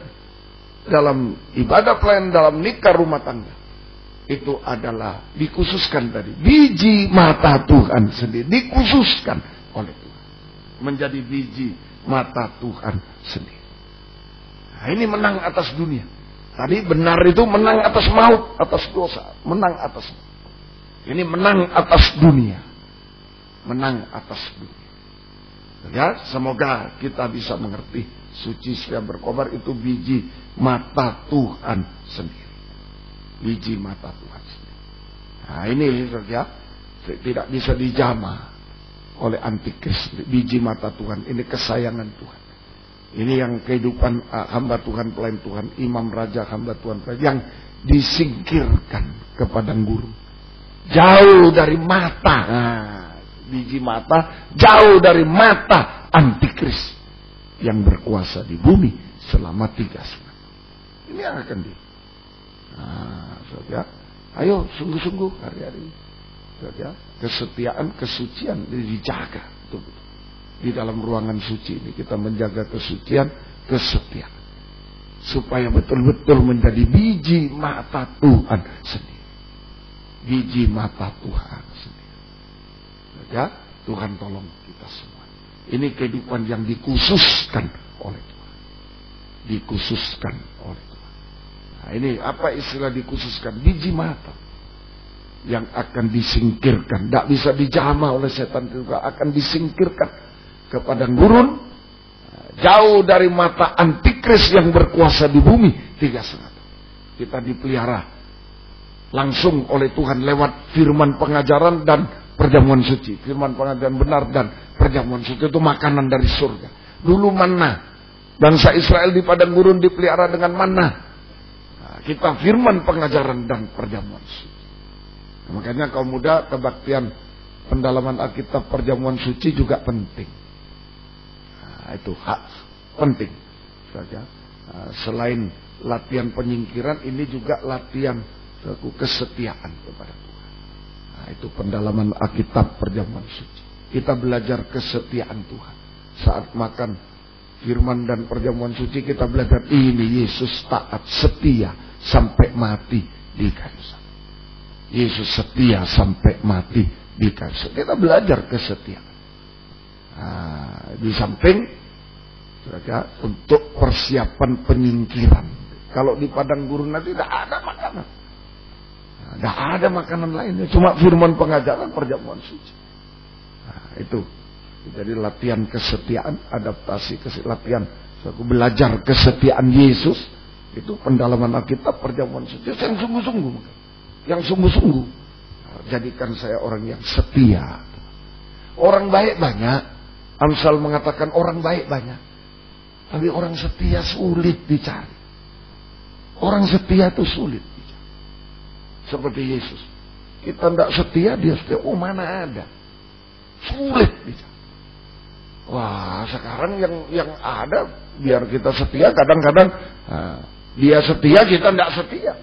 Dalam ibadah pelayan, dalam nikah rumah tangga itu adalah dikhususkan tadi. Biji mata Tuhan sendiri dikhususkan oleh Tuhan. Menjadi biji mata Tuhan sendiri. Nah, ini menang atas dunia. Tadi benar itu menang atas maut atas dosa menang atas. Ini menang atas dunia. Menang atas dunia. Ya semoga kita bisa mengerti suci siap berkobar itu biji mata Tuhan sendiri biji mata Tuhan. Nah ini saja tidak bisa dijama oleh antikris biji mata Tuhan. Ini kesayangan Tuhan. Ini yang kehidupan uh, hamba Tuhan pelayan Tuhan, imam raja hamba Tuhan pelayan yang disingkirkan ke padang. Jauh dari mata, nah, biji mata, jauh dari mata antikris yang berkuasa di bumi selama tiga setengah. Ini yang akan di Nah, saudara, ayo sungguh-sungguh hari-hari. Saudara, kesetiaan, kesucian dijaga. Betul -betul. Di dalam ruangan suci ini kita menjaga kesucian, kesetiaan. Supaya betul-betul menjadi biji mata Tuhan sendiri. Biji mata Tuhan sendiri. Ya, Tuhan tolong kita semua. Ini kehidupan yang dikhususkan oleh Tuhan. Dikhususkan oleh Tuhan. Ini apa istilah dikhususkan? Biji mata yang akan disingkirkan. Tidak bisa dijama oleh setan juga akan disingkirkan ke padang gurun. Jauh dari mata antikris yang berkuasa di bumi. Tiga setengah. Kita dipelihara langsung oleh Tuhan lewat firman pengajaran dan perjamuan suci. Firman pengajaran benar dan perjamuan suci itu makanan dari surga. Dulu mana bangsa Israel di padang gurun dipelihara dengan mana kita firman pengajaran dan perjamuan suci. Makanya kaum muda kebaktian pendalaman Alkitab perjamuan suci juga penting. Nah, itu hak penting. Saja. Nah, selain latihan penyingkiran, ini juga latihan kesetiaan kepada Tuhan. Nah, itu pendalaman Alkitab perjamuan suci. Kita belajar kesetiaan Tuhan. Saat makan firman dan perjamuan suci kita belajar ini Yesus taat setia sampai mati di kayu. Yesus setia sampai mati di kayu. Kita belajar kesetiaan. Nah, di samping saudara, untuk persiapan penyingkiran. Kalau di padang gurun nanti tidak ada makanan. Tidak ada makanan lainnya. Cuma firman pengajaran perjamuan suci. Nah, itu. Jadi latihan kesetiaan, adaptasi kesetiaan, latihan. aku belajar kesetiaan Yesus. Itu pendalaman Alkitab perjamuan suci. Yang sungguh-sungguh. Yang sungguh-sungguh. Jadikan saya orang yang setia. Orang baik banyak. Amsal mengatakan orang baik banyak. Tapi orang setia sulit dicari. Orang setia itu sulit dicari. Seperti Yesus. Kita tidak setia, dia setia. Oh mana ada. Sulit dicari. Wah sekarang yang yang ada biar kita setia kadang-kadang nah, dia setia kita tidak setia.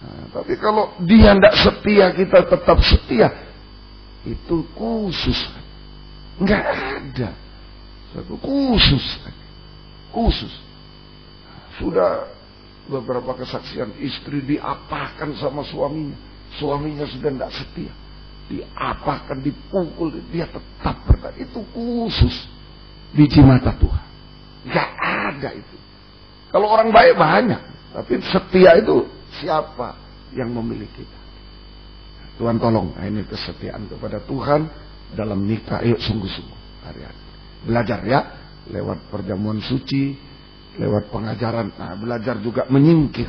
Nah, tapi kalau dia tidak setia kita tetap setia itu khusus Nggak ada. Satu khusus. Khusus. Sudah beberapa kesaksian istri diapakan sama suaminya. Suaminya sudah tidak setia. Diapakan, dipukul, dia tetap berkata. Itu khusus. Biji mata Tuhan. Nggak ada itu. Kalau orang baik banyak. Tapi setia itu siapa yang memiliki. Tuhan tolong. Nah, ini kesetiaan kepada Tuhan dalam nikah. Ayo sungguh-sungguh hari-hari. Belajar ya, lewat perjamuan suci, lewat pengajaran. Nah, belajar juga menyingkir.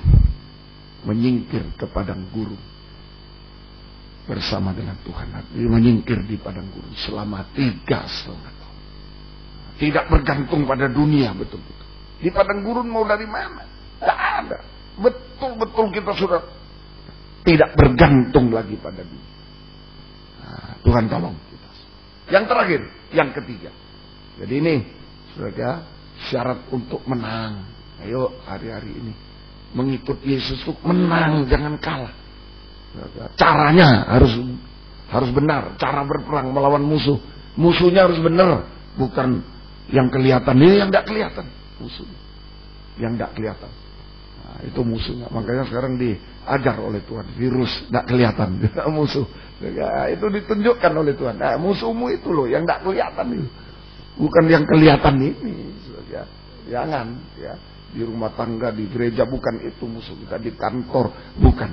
Menyingkir ke padang gurun. Bersama dengan Tuhan. Jadi menyingkir di padang gurun selama tiga setengah tahun. Tidak bergantung pada dunia betul-betul. Di padang gurun mau dari mana? Tidak ada. Betul-betul kita sudah tidak bergantung lagi pada dunia. Nah, Tuhan tolong. Yang terakhir, yang ketiga. Jadi ini, saudara, syarat untuk menang. Ayo hari-hari ini. Mengikut Yesus itu menang, jangan kalah. Caranya harus harus benar. Cara berperang melawan musuh. Musuhnya harus benar. Bukan yang kelihatan. Ini yang tidak kelihatan. Musuhnya. Yang tidak kelihatan. Nah, itu musuhnya. Makanya sekarang diajar oleh Tuhan. Virus tidak kelihatan. <laughs> musuh. Ya, itu ditunjukkan oleh Tuhan. Nah, musuhmu itu loh yang tidak kelihatan itu. Bukan yang kelihatan ini. Ya, jangan ya. Di rumah tangga, di gereja bukan itu musuh kita di kantor bukan.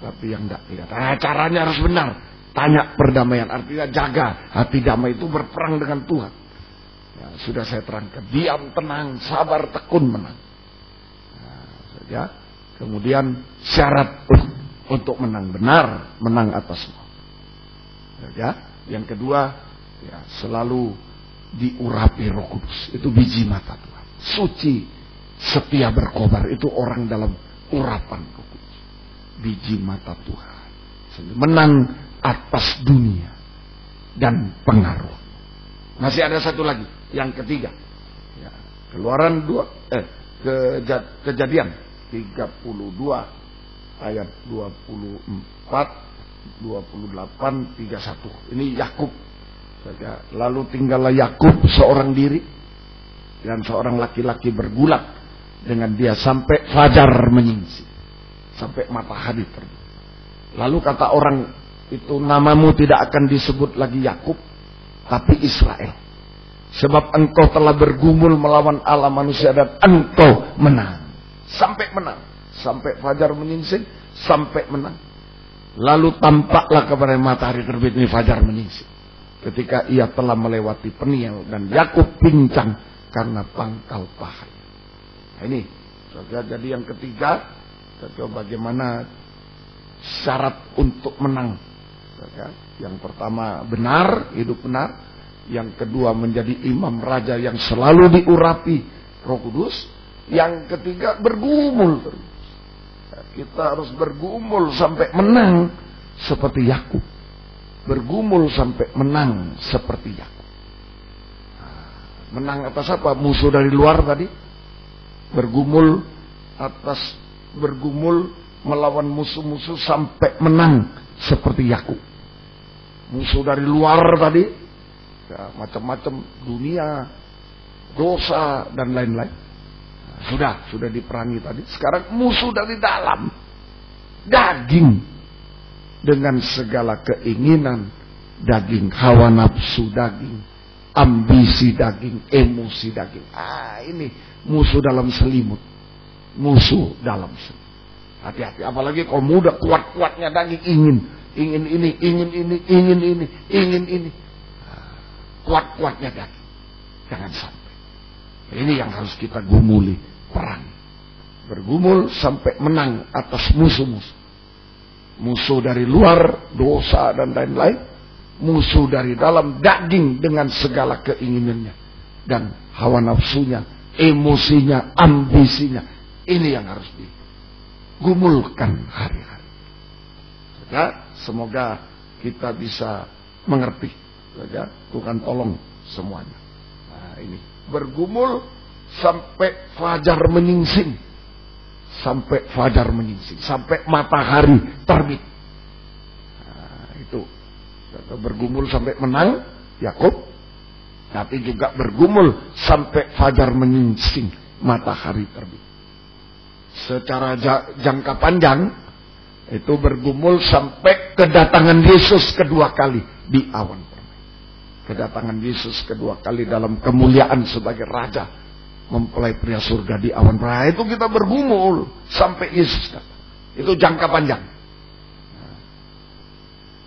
Tapi yang tidak kelihatan. Nah, caranya harus benar. Tanya perdamaian artinya jaga hati damai itu berperang dengan Tuhan. Ya, sudah saya terangkan. Diam tenang, sabar tekun menang. Nah, ya. Kemudian syarat untuk menang benar, menang atas semua. Ya, yang kedua, ya selalu diurapi Roh Kudus. Itu biji mata Tuhan. Suci, setia berkobar itu orang dalam urapan Roh Kudus. Biji mata Tuhan. Menang atas dunia dan pengaruh. Masih ada satu lagi, yang ketiga. Ya, keluaran dua, eh, kejadian. 32 ayat 24 28 31 ini Yakub. Lalu tinggallah Yakub seorang diri dan seorang laki-laki bergulat dengan dia sampai fajar menyingsing sampai matahari terbit. Lalu kata orang itu namamu tidak akan disebut lagi Yakub tapi Israel sebab engkau telah bergumul melawan Allah manusia dan engkau menang sampai menang sampai fajar menyingsing, sampai menang. Lalu tampaklah kepada matahari terbit ini fajar menyingsing. Ketika ia telah melewati Peniel dan Yakub pincang karena pangkal paha. Nah ini, jadi yang ketiga, coba bagaimana syarat untuk menang. Yang pertama benar, hidup benar. Yang kedua menjadi imam raja yang selalu diurapi Roh Kudus. Yang ketiga bergumul. Kita harus bergumul sampai menang seperti Yakub. Bergumul sampai menang seperti Yakub. Menang atas apa? Musuh dari luar tadi. Bergumul atas bergumul melawan musuh-musuh sampai menang seperti Yakub. Musuh dari luar tadi, macam-macam dunia, dosa dan lain-lain. Sudah, sudah diperangi tadi. Sekarang musuh dari dalam, daging dengan segala keinginan daging, hawa nafsu daging, ambisi daging, emosi daging. Ah, ini musuh dalam selimut. Musuh dalam selimut. Hati-hati, apalagi kau muda kuat-kuatnya daging ingin, ingin ini, ingin ini, ingin ini, ingin ini. Kuat-kuatnya daging. Jangan sampai. Ini yang harus kita gumuli, perang. Bergumul sampai menang atas musuh-musuh. Musuh dari luar, dosa dan lain-lain musuh dari dalam daging dengan segala keinginannya dan hawa nafsunya, emosinya, ambisinya. Ini yang harus digumulkan hari-hari. Semoga kita bisa mengerti. Ya, Tuhan tolong semuanya. Nah, ini bergumul sampai fajar menyingsing. Sampai fajar menyingsing, sampai matahari terbit. Nah, itu bergumul sampai menang Yakub tapi juga bergumul sampai fajar menyingsing matahari terbit secara jangka panjang itu bergumul sampai kedatangan Yesus kedua kali di awan kedatangan Yesus kedua kali dalam kemuliaan sebagai raja mempelai pria surga di awan permai itu kita bergumul sampai Yesus datang. Itu jangka panjang.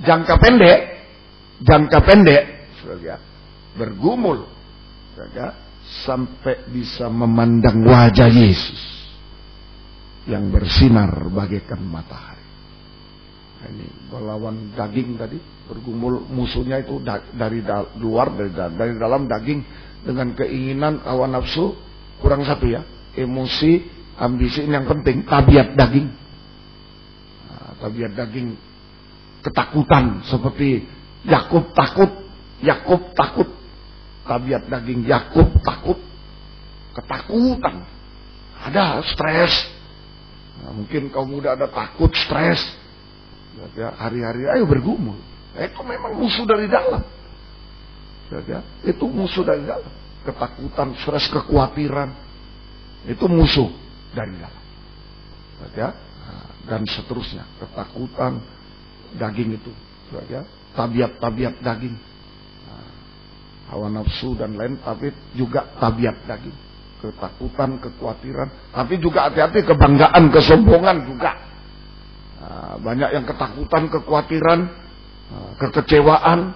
Jangka pendek jangka pendek bergumul sampai bisa memandang wajah Yesus yang bersinar bagaikan matahari. Ini melawan daging tadi bergumul musuhnya itu dari luar dari, dari dalam daging dengan keinginan awan nafsu kurang satu ya emosi ambisi ini yang penting tabiat daging nah, tabiat daging ketakutan seperti Yakub takut, Yakub takut. Tabiat daging Yakub takut, ketakutan. Ada stres. Nah, mungkin kaum muda ada takut, stres. Ya, hari-hari ayo bergumul. Eh, itu memang musuh dari dalam. Ya, itu musuh dari dalam. Ketakutan, stres, kekhawatiran. Itu musuh dari dalam. Ya, nah, dan seterusnya. Ketakutan, daging itu. Ya, tabiat-tabiat daging. Nah, hawa nafsu dan lain, tapi juga tabiat daging. Ketakutan, kekhawatiran, tapi juga hati-hati kebanggaan, kesombongan juga. Nah, banyak yang ketakutan, kekhawatiran, nah, kekecewaan,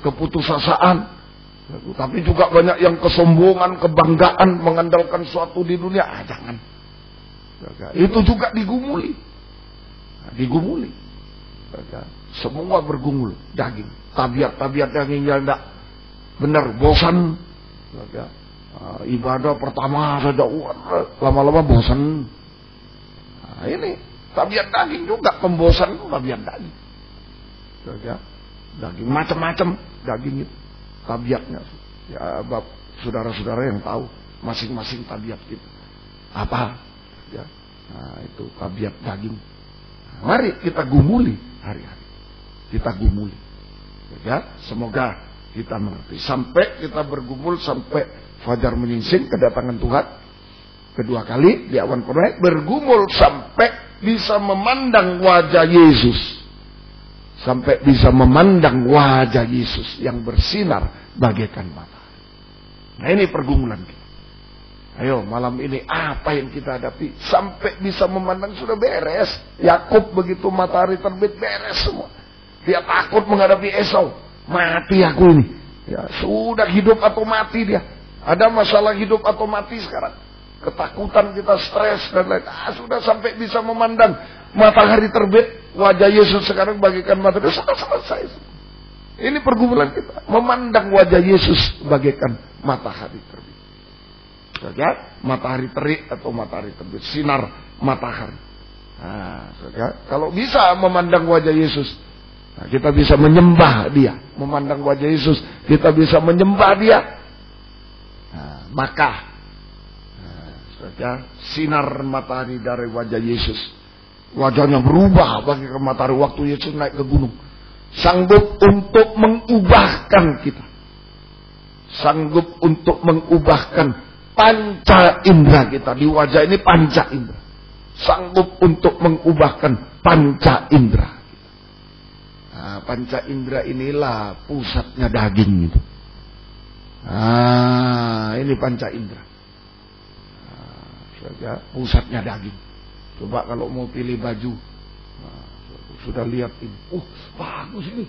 keputusasaan. Tapi juga banyak yang kesombongan, kebanggaan, mengandalkan suatu di dunia. Ah, jangan. Itu juga digumuli. Nah, digumuli. Semua bergumul daging. Tabiat-tabiat daging yang tidak benar bosan. Ibadah pertama saja lama-lama bosan. Nah, ini tabiat daging juga pembosan tabiat daging. Ya. Daging macam-macam daging itu tabiatnya. Ya, saudara-saudara yang tahu masing-masing tabiat kita. Apa? Ya. Nah, itu tabiat daging. Mari kita gumuli hari-hari kita gumuli. Ya, semoga kita mengerti. Sampai kita bergumul sampai fajar menyingsing kedatangan Tuhan kedua kali di awan permai bergumul sampai bisa memandang wajah Yesus. Sampai bisa memandang wajah Yesus yang bersinar bagaikan matahari. Nah ini pergumulan kita. Ayo malam ini apa yang kita hadapi sampai bisa memandang sudah beres. Yakub begitu matahari terbit beres semua. Dia takut menghadapi Esau. Mati aku ini. Ya, sudah hidup atau mati dia. Ada masalah hidup atau mati sekarang. Ketakutan kita stres dan lain. Ah, sudah sampai bisa memandang matahari terbit. Wajah Yesus sekarang bagikan matahari. Sudah selesai. Ini pergumulan kita. Memandang wajah Yesus bagaikan matahari terbit. Ya, matahari terik atau matahari terbit. Sinar matahari. Nah, kalau bisa memandang wajah Yesus Nah, kita bisa menyembah dia, memandang wajah Yesus, kita bisa menyembah dia. maka nah, sinar matahari dari wajah Yesus. Wajahnya berubah bagi matahari waktu Yesus naik ke gunung. Sanggup untuk mengubahkan kita. Sanggup untuk mengubahkan panca indera kita. Di wajah ini panca indera. Sanggup untuk mengubahkan panca indera nah, panca indera inilah pusatnya daging itu. Ah ini panca indera nah, pusatnya daging. Coba kalau mau pilih baju. Nah, sudah lihat ini. Uh bagus ini.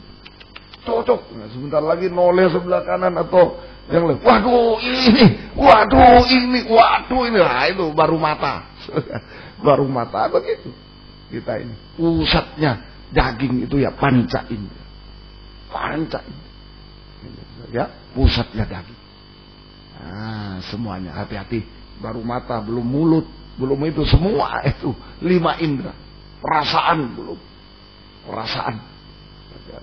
Cocok. Nah, sebentar lagi noleh sebelah kanan atau yang lain, waduh ini, waduh ini, waduh ini, lah itu baru mata, <laughs> baru mata begitu. Kita ini. Pusatnya daging itu ya panca indera, panca indera, ya pusatnya daging. Nah, semuanya. Hati-hati, baru mata, belum mulut, belum itu semua itu lima indera, perasaan belum, perasaan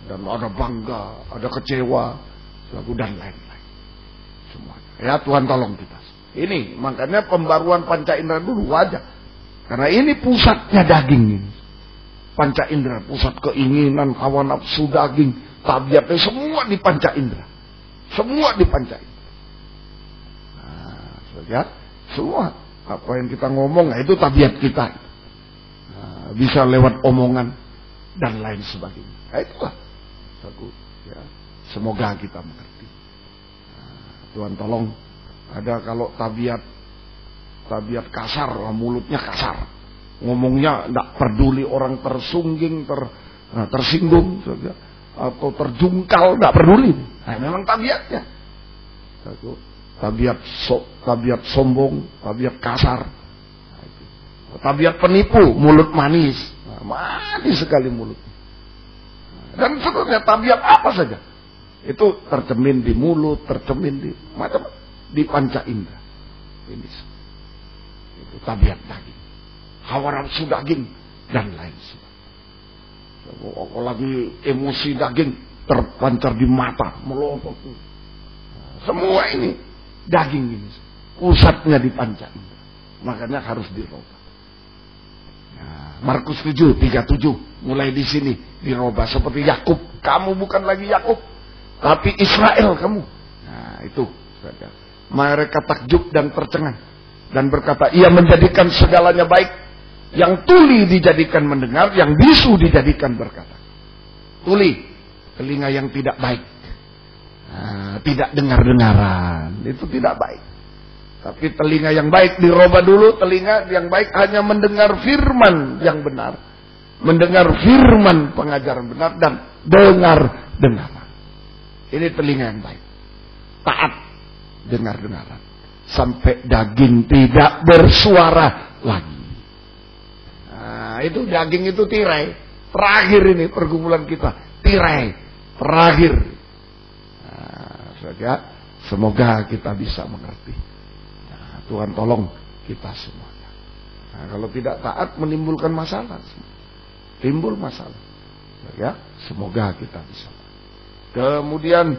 dan ada bangga, ada kecewa, dan lain-lain semua. Ya Tuhan tolong kita. Ini makanya pembaruan panca indera dulu wajah. Karena ini pusatnya daging ini. Panca indera, pusat keinginan, hawa nafsu daging, tabiatnya semua di panca indera. Semua di panca indera. Nah, ya, semua apa yang kita ngomong, nah, itu tabiat kita. Nah, bisa lewat omongan dan lain sebagainya. Nah, itulah. Ya, semoga kita mengerti. Tuhan tolong ada kalau tabiat tabiat kasar mulutnya kasar ngomongnya tidak peduli orang tersungging ter nah, tersinggung atau terjungkal tidak peduli nah, memang tabiatnya tabiat so, tabiat sombong tabiat kasar tabiat penipu mulut manis nah, manis sekali mulut dan seterusnya tabiat apa saja itu tercemin di mulut, tercemin di macam di panca indera. Ini itu tabiat daging, hawa nafsu daging dan lain sebagainya. lagi emosi daging terpancar di mata, melotot. Semua ini daging ini, pusatnya di panca indera. Makanya harus dirobah. Nah, Markus 7, 37 mulai di sini dirubah seperti Yakub. Kamu bukan lagi Yakub, tapi Israel kamu. Nah itu. Mereka takjub dan tercengang. Dan berkata, ia menjadikan segalanya baik. Yang tuli dijadikan mendengar, yang bisu dijadikan berkata. Tuli, telinga yang tidak baik. Nah, tidak dengar-dengaran. Itu tidak baik. Tapi telinga yang baik diroba dulu, telinga yang baik hanya mendengar firman yang benar. Mendengar firman pengajaran benar dan dengar-dengaran. Ini telinga yang baik. Taat dengar-dengaran. Sampai daging tidak bersuara lagi. Nah, itu daging itu tirai. Terakhir ini pergumulan kita. Tirai. Terakhir. Saja semoga kita bisa mengerti. Nah, Tuhan tolong kita semuanya. Nah, kalau tidak taat menimbulkan masalah. Timbul masalah. Ya, semoga kita bisa. Kemudian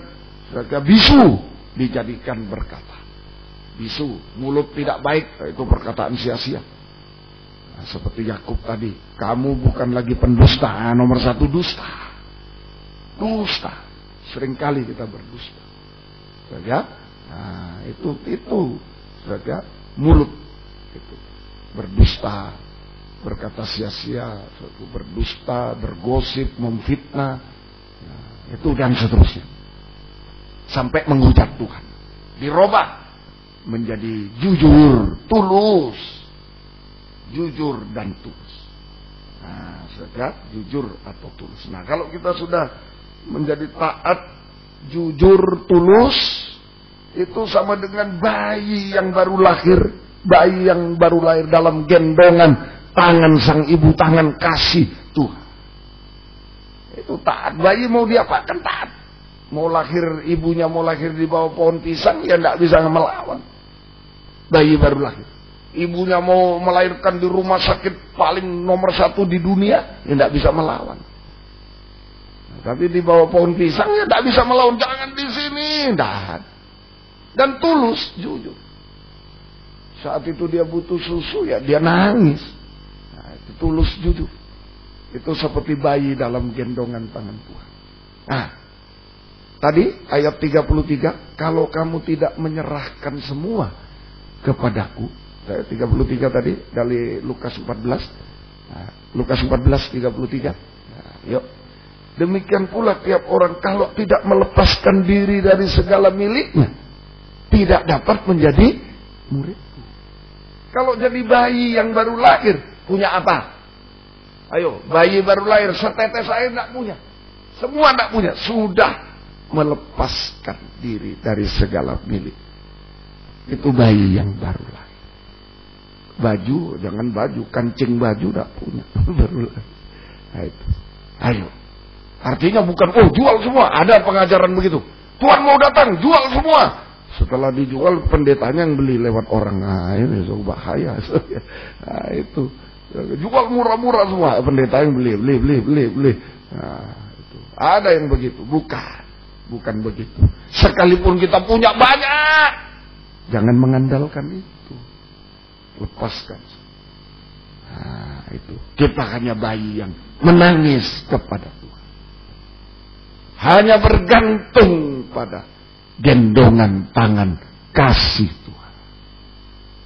bisu dijadikan berkata. Bisu, mulut tidak baik, itu perkataan sia-sia. Nah, seperti Yakub tadi, kamu bukan lagi pendusta, nomor satu dusta. Dusta. Seringkali kita berdusta. Ya, nah, itu itu ya, mulut itu berdusta, berkata sia-sia, berdusta, bergosip, memfitnah, itu dan seterusnya. Sampai menghujat Tuhan. Dirobah menjadi jujur, tulus. Jujur dan tulus. Nah, sejak jujur atau tulus. Nah, kalau kita sudah menjadi taat, jujur, tulus, itu sama dengan bayi yang baru lahir, bayi yang baru lahir dalam gendongan tangan sang ibu, tangan kasih Tuhan. Itu taat. Bayi mau diapakan taat. Mau lahir ibunya mau lahir di bawah pohon pisang ya tidak bisa melawan. Bayi baru lahir. Ibunya mau melahirkan di rumah sakit paling nomor satu di dunia ya tidak bisa melawan. Tapi di bawah pohon pisang ya tidak bisa melawan. Jangan di sini, tidak. Dan tulus, jujur. Saat itu dia butuh susu ya dia nangis. Nah, itu tulus jujur. Itu seperti bayi dalam gendongan tangan Tuhan. Nah, tadi ayat 33, kalau kamu tidak menyerahkan semua kepadaku. 33 tadi dari Lukas 14. Nah, Lukas 14 33. Nah, yuk. Demikian pula tiap orang kalau tidak melepaskan diri dari segala miliknya tidak dapat menjadi muridku. Kalau jadi bayi yang baru lahir punya apa? Ayo, bayi baru lahir setetes air tidak punya. Semua tidak punya. Sudah melepaskan diri dari segala milik. Itu bayi yang baru lahir. Baju, jangan baju, kancing baju tidak punya. <laughs> baru lahir. Nah, itu. Ayo. Artinya bukan, oh jual semua. Ada pengajaran begitu. Tuhan mau datang, jual semua. Setelah dijual pendetanya yang beli lewat orang. Nah ini so bahaya. <laughs> nah itu. Jual murah-murah semua. Pendeta yang beli, beli, beli, beli, beli. Nah, itu. Ada yang begitu. Bukan. Bukan begitu. Sekalipun kita punya banyak. Jangan mengandalkan itu. Lepaskan. Nah, itu. Kita hanya bayi yang menangis kepada. Hanya bergantung pada gendongan tangan kasih Tuhan.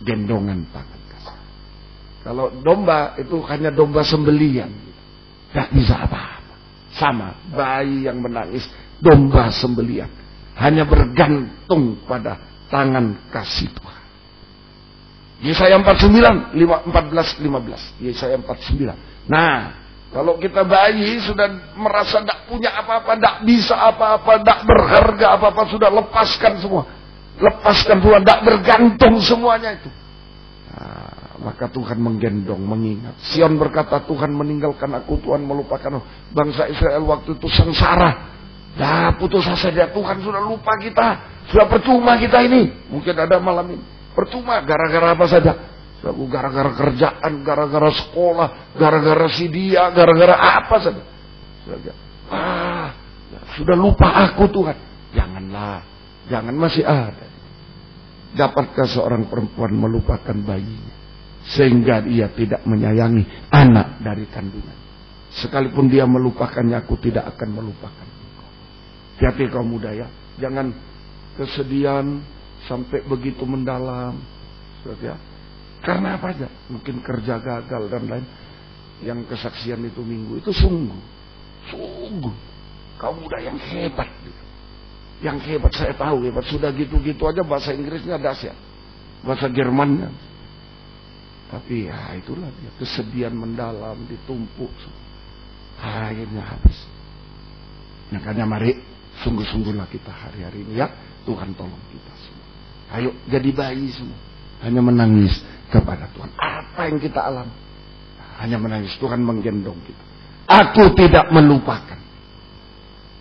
Gendongan tangan kasih. Kalau domba itu hanya domba sembelian. Tidak bisa apa-apa. Sama bayi yang menangis. Domba sembelian. Hanya bergantung pada tangan kasih Tuhan. Yesaya 49, 14, 15. Yesaya 49. Nah, kalau kita bayi sudah merasa tidak punya apa-apa, tidak bisa apa-apa, tidak berharga apa-apa, sudah lepaskan semua. Lepaskan semua, tidak bergantung semuanya itu. Nah, maka Tuhan menggendong, mengingat. Sion berkata, Tuhan meninggalkan aku, Tuhan melupakan. Bangsa Israel waktu itu sengsara. Ya putus asa dia, Tuhan sudah lupa kita. Sudah percuma kita ini. Mungkin ada malam ini. Percuma, gara-gara apa saja. Gara-gara kerjaan, gara-gara sekolah, gara-gara si dia, gara-gara apa saja. Ah, sudah lupa aku Tuhan. Janganlah, jangan masih ada. Dapatkah seorang perempuan melupakan bayinya? Sehingga ia tidak menyayangi anak dari kandungan. Sekalipun dia melupakannya, aku tidak akan melupakan. Hati-hati kau muda ya. Jangan kesedihan sampai begitu mendalam. Ya. Karena apa aja? Mungkin kerja gagal dan lain. Yang kesaksian itu minggu itu sungguh. Sungguh. Kau muda yang hebat. Yang hebat saya tahu hebat. Sudah gitu-gitu aja bahasa Inggrisnya dahsyat. Bahasa Jermannya. Tapi ya itulah dia. Kesedihan mendalam, ditumpuk. Akhirnya habis. Makanya mari Sungguh-sungguhlah kita hari-hari ini ya. Tuhan tolong kita semua. Ayo jadi bayi semua. Hanya menangis kepada Tuhan. Apa yang kita alami? Hanya menangis. Tuhan menggendong kita. Aku tidak melupakan.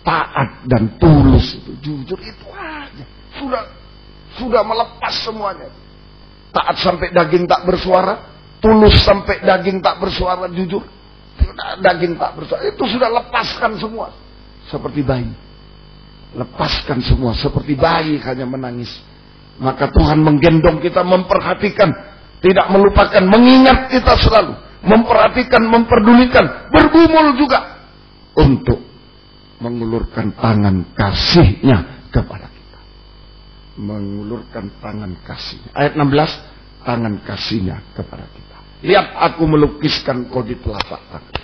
Taat dan tulus itu. Jujur itu aja. Sudah sudah melepas semuanya. Taat sampai daging tak bersuara. Tulus sampai daging tak bersuara. Jujur. Daging tak bersuara. Itu sudah lepaskan semua. Seperti bayi Lepaskan semua seperti bayi hanya menangis. Maka Tuhan menggendong kita, memperhatikan, tidak melupakan, mengingat kita selalu, memperhatikan, memperdulikan, bergumul juga untuk mengulurkan tangan kasihnya kepada kita. Mengulurkan tangan kasihnya. Ayat 16, tangan kasihnya kepada kita. Lihat aku melukiskan kau di telapak tangan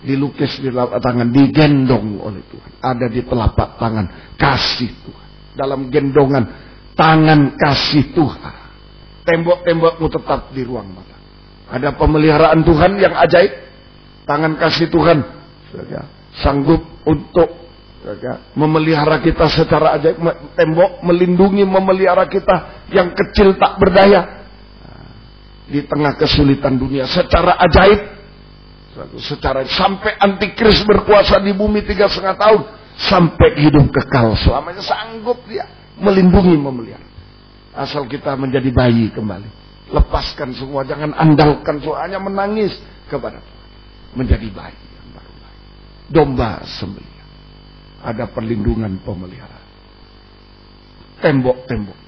dilukis di telapak tangan, digendong oleh Tuhan. Ada di telapak tangan kasih Tuhan. Dalam gendongan tangan kasih Tuhan. Tembok-tembokmu tetap di ruang mata. Ada pemeliharaan Tuhan yang ajaib. Tangan kasih Tuhan sanggup untuk memelihara kita secara ajaib. Tembok melindungi, memelihara kita yang kecil tak berdaya. Di tengah kesulitan dunia secara ajaib secara sampai antikris berkuasa di bumi tiga setengah tahun sampai hidup kekal selamanya sanggup dia melindungi memelihara asal kita menjadi bayi kembali. Lepaskan semua jangan andalkan soalnya menangis kepada Tuhan. Menjadi bayi yang baru bayi domba sembelih ada perlindungan pemelihara tembok-tembok.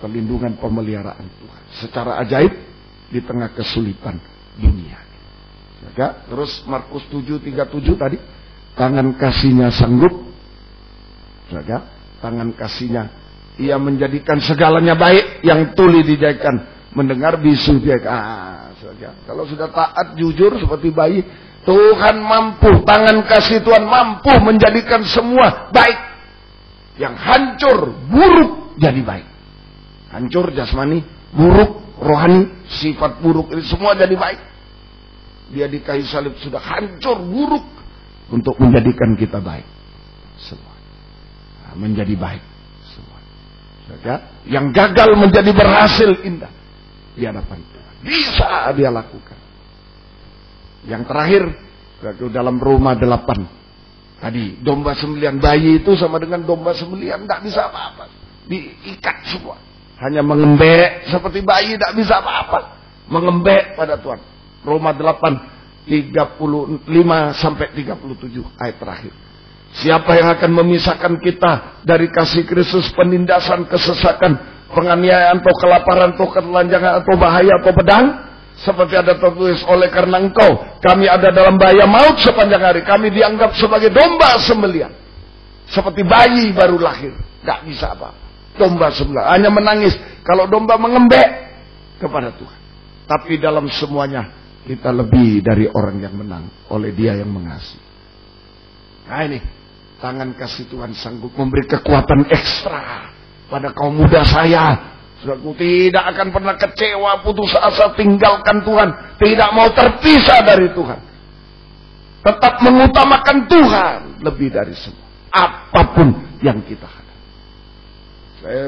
Perlindungan pemeliharaan Tuhan. Secara ajaib di tengah kesulitan dunia. Ya, terus Markus 7:37 tadi, tangan kasihnya sanggup. Ya, tangan kasihnya ia menjadikan segalanya baik yang tuli dijadikan mendengar bisu dia ah, saja. Kalau sudah taat jujur seperti bayi, Tuhan mampu, tangan kasih Tuhan mampu menjadikan semua baik. Yang hancur, buruk jadi baik. Hancur jasmani, buruk rohani, sifat buruk ini semua jadi baik. Dia di kayu salib sudah hancur, buruk untuk menjadikan kita baik. Semua. Nah, menjadi baik. Ya, yang gagal menjadi berhasil indah di hadapan Tuhan. Bisa dia lakukan. Yang terakhir, dalam rumah delapan. Tadi, domba sembilan bayi itu sama dengan domba sembilan, tidak bisa apa-apa. Diikat semua. Hanya mengembek seperti bayi, tidak bisa apa-apa. Mengembek pada Tuhan. Roma 8, 35 sampai 37 ayat terakhir. Siapa yang akan memisahkan kita dari kasih Kristus penindasan, kesesakan, penganiayaan atau kelaparan atau ketelanjangan atau bahaya atau pedang? Seperti ada tertulis oleh karena engkau kami ada dalam bahaya maut sepanjang hari. Kami dianggap sebagai domba sembelian. Seperti bayi baru lahir. Gak bisa apa. Domba sembelian. Hanya menangis. Kalau domba mengembek kepada Tuhan. Tapi dalam semuanya kita lebih dari orang yang menang oleh dia yang mengasihi. Nah ini Tangan kasih Tuhan sanggup memberi kekuatan ekstra pada kaum muda saya. Saudaraku tidak akan pernah kecewa, putus asa, tinggalkan Tuhan. Tidak mau terpisah dari Tuhan. Tetap mengutamakan Tuhan lebih dari semua. Apa pun yang kita hadapi. Saya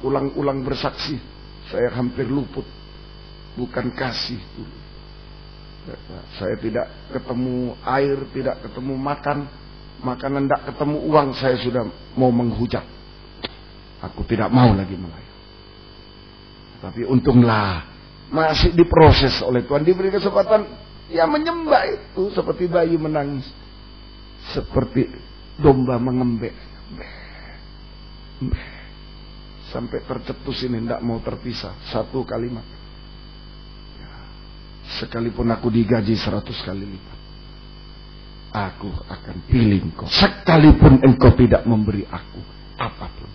ulang-ulang bersaksi. Saya hampir luput. Bukan kasih dulu. Saya tidak ketemu air, tidak ketemu makan makanan tidak ketemu uang saya sudah mau menghujat. Aku tidak mau lagi melayani. Tapi untunglah masih diproses oleh Tuhan. Diberi kesempatan ya menyembah itu. Seperti bayi menangis. Seperti domba mengembek. Sampai tercetus ini tidak mau terpisah. Satu kalimat. Sekalipun aku digaji seratus kali lipat Aku akan pilih engkau. Sekalipun engkau tidak memberi aku apa pun.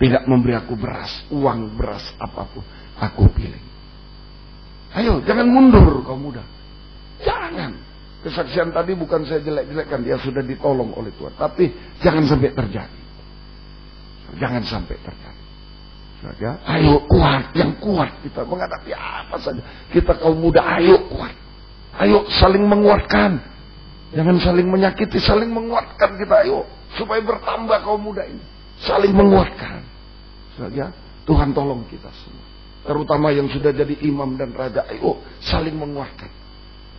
Tidak memberi aku beras, uang beras apa pun. Aku pilih. Ayo, jangan mundur kau muda. Jangan. Kesaksian tadi bukan saya jelek-jelekkan. Dia sudah ditolong oleh Tuhan. Tapi jangan sampai terjadi. Jangan sampai terjadi. Saja, ayo kuat, yang kuat kita menghadapi apa saja. Kita kaum muda, ayo kuat. Ayo saling menguatkan. Jangan saling menyakiti, saling menguatkan kita. Ayo, supaya bertambah kaum muda ini. Saling menguatkan. Saja, Tuhan tolong kita semua. Terutama yang sudah jadi imam dan raja. Ayo, saling menguatkan.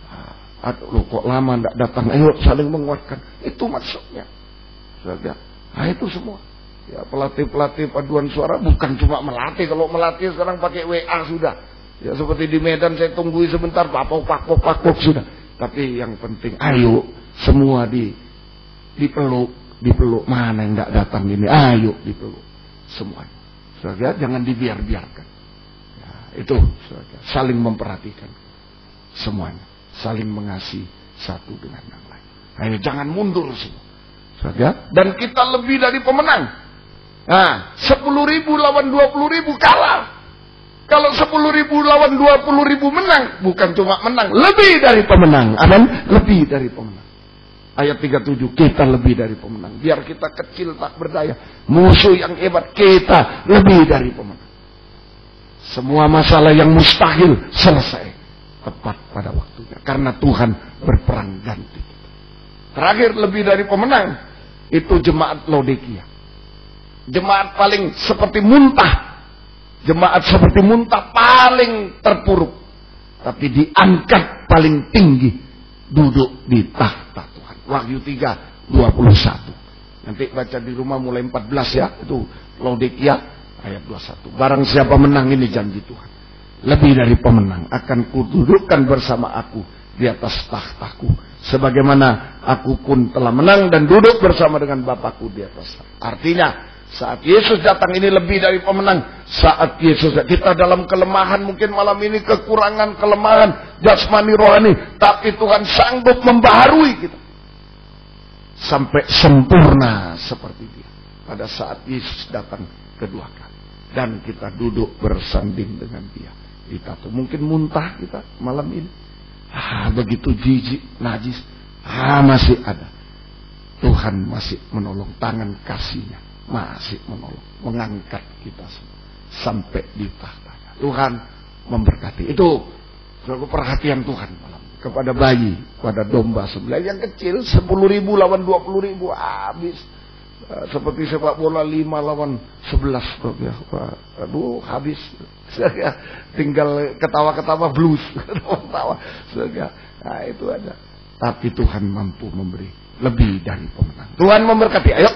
Ah, Aduh, kok lama tidak datang. Ayo, saling menguatkan. Itu maksudnya. Saja, nah itu semua. Ya, pelatih-pelatih paduan suara bukan cuma melatih. Kalau melatih sekarang pakai WA sudah. Ya seperti di Medan saya tunggu sebentar, papok, papok, papok sudah. Tapi yang penting ayo semua di dipeluk, dipeluk mana yang tidak datang ini, ayo dipeluk semuanya. Saudara jangan dibiar-biarkan. Ya, itu saudara, saling memperhatikan semuanya, saling mengasihi satu dengan yang lain. Ayo jangan mundur semua. Saudara, dan kita lebih dari pemenang. Nah, sepuluh ribu lawan dua puluh ribu kalah. Kalau 10 ribu lawan 20 ribu menang, bukan cuma menang, lebih dari pemenang. Amin. Lebih dari pemenang. Ayat 37, kita lebih dari pemenang. Biar kita kecil tak berdaya. Musuh yang hebat, kita lebih dari pemenang. Semua masalah yang mustahil selesai. Tepat pada waktunya. Karena Tuhan berperang ganti. Terakhir lebih dari pemenang. Itu jemaat Lodekia. Jemaat paling seperti muntah Jemaat seperti muntah paling terpuruk. Tapi diangkat paling tinggi. Duduk di tahta Tuhan. Wahyu 3, 21. Nanti baca di rumah mulai 14 ya. Itu Laodikia ayat 21. Barang siapa menang ini janji Tuhan. Lebih dari pemenang. Akan kududukkan bersama aku di atas tahtaku. Sebagaimana aku pun telah menang dan duduk bersama dengan Bapakku di atas. Artinya Saat Yesus datang ini lebih dari pemenang. Saat Yesus kita dalam kelemahan mungkin malam ini kekurangan kelemahan jasmani rohani, tapi Tuhan sanggup membaharui kita sampai sempurna seperti dia pada saat Yesus datang kedua kali dan kita duduk bersanding dengan dia. Kita tuh mungkin muntah kita malam ini. Ah, begitu jijik, najis. Ah, masih ada. Tuhan masih menolong tangan kasihnya masih menolong, mengangkat kita sampai di tahta. Tuhan memberkati. Itu suatu perhatian Tuhan malam kepada bayi, pada domba sebelah. Yang kecil sepuluh ribu lawan dua puluh ribu habis. Eh, seperti sepak bola lima lawan sebelas. Ya. aduh habis. <laughs> Tinggal ketawa-ketawa blues. <laughs> Ketawa-ketawa. Nah itu ada. Tapi Tuhan mampu memberi lebih dari pemenang. Tuhan memberkati. Ayo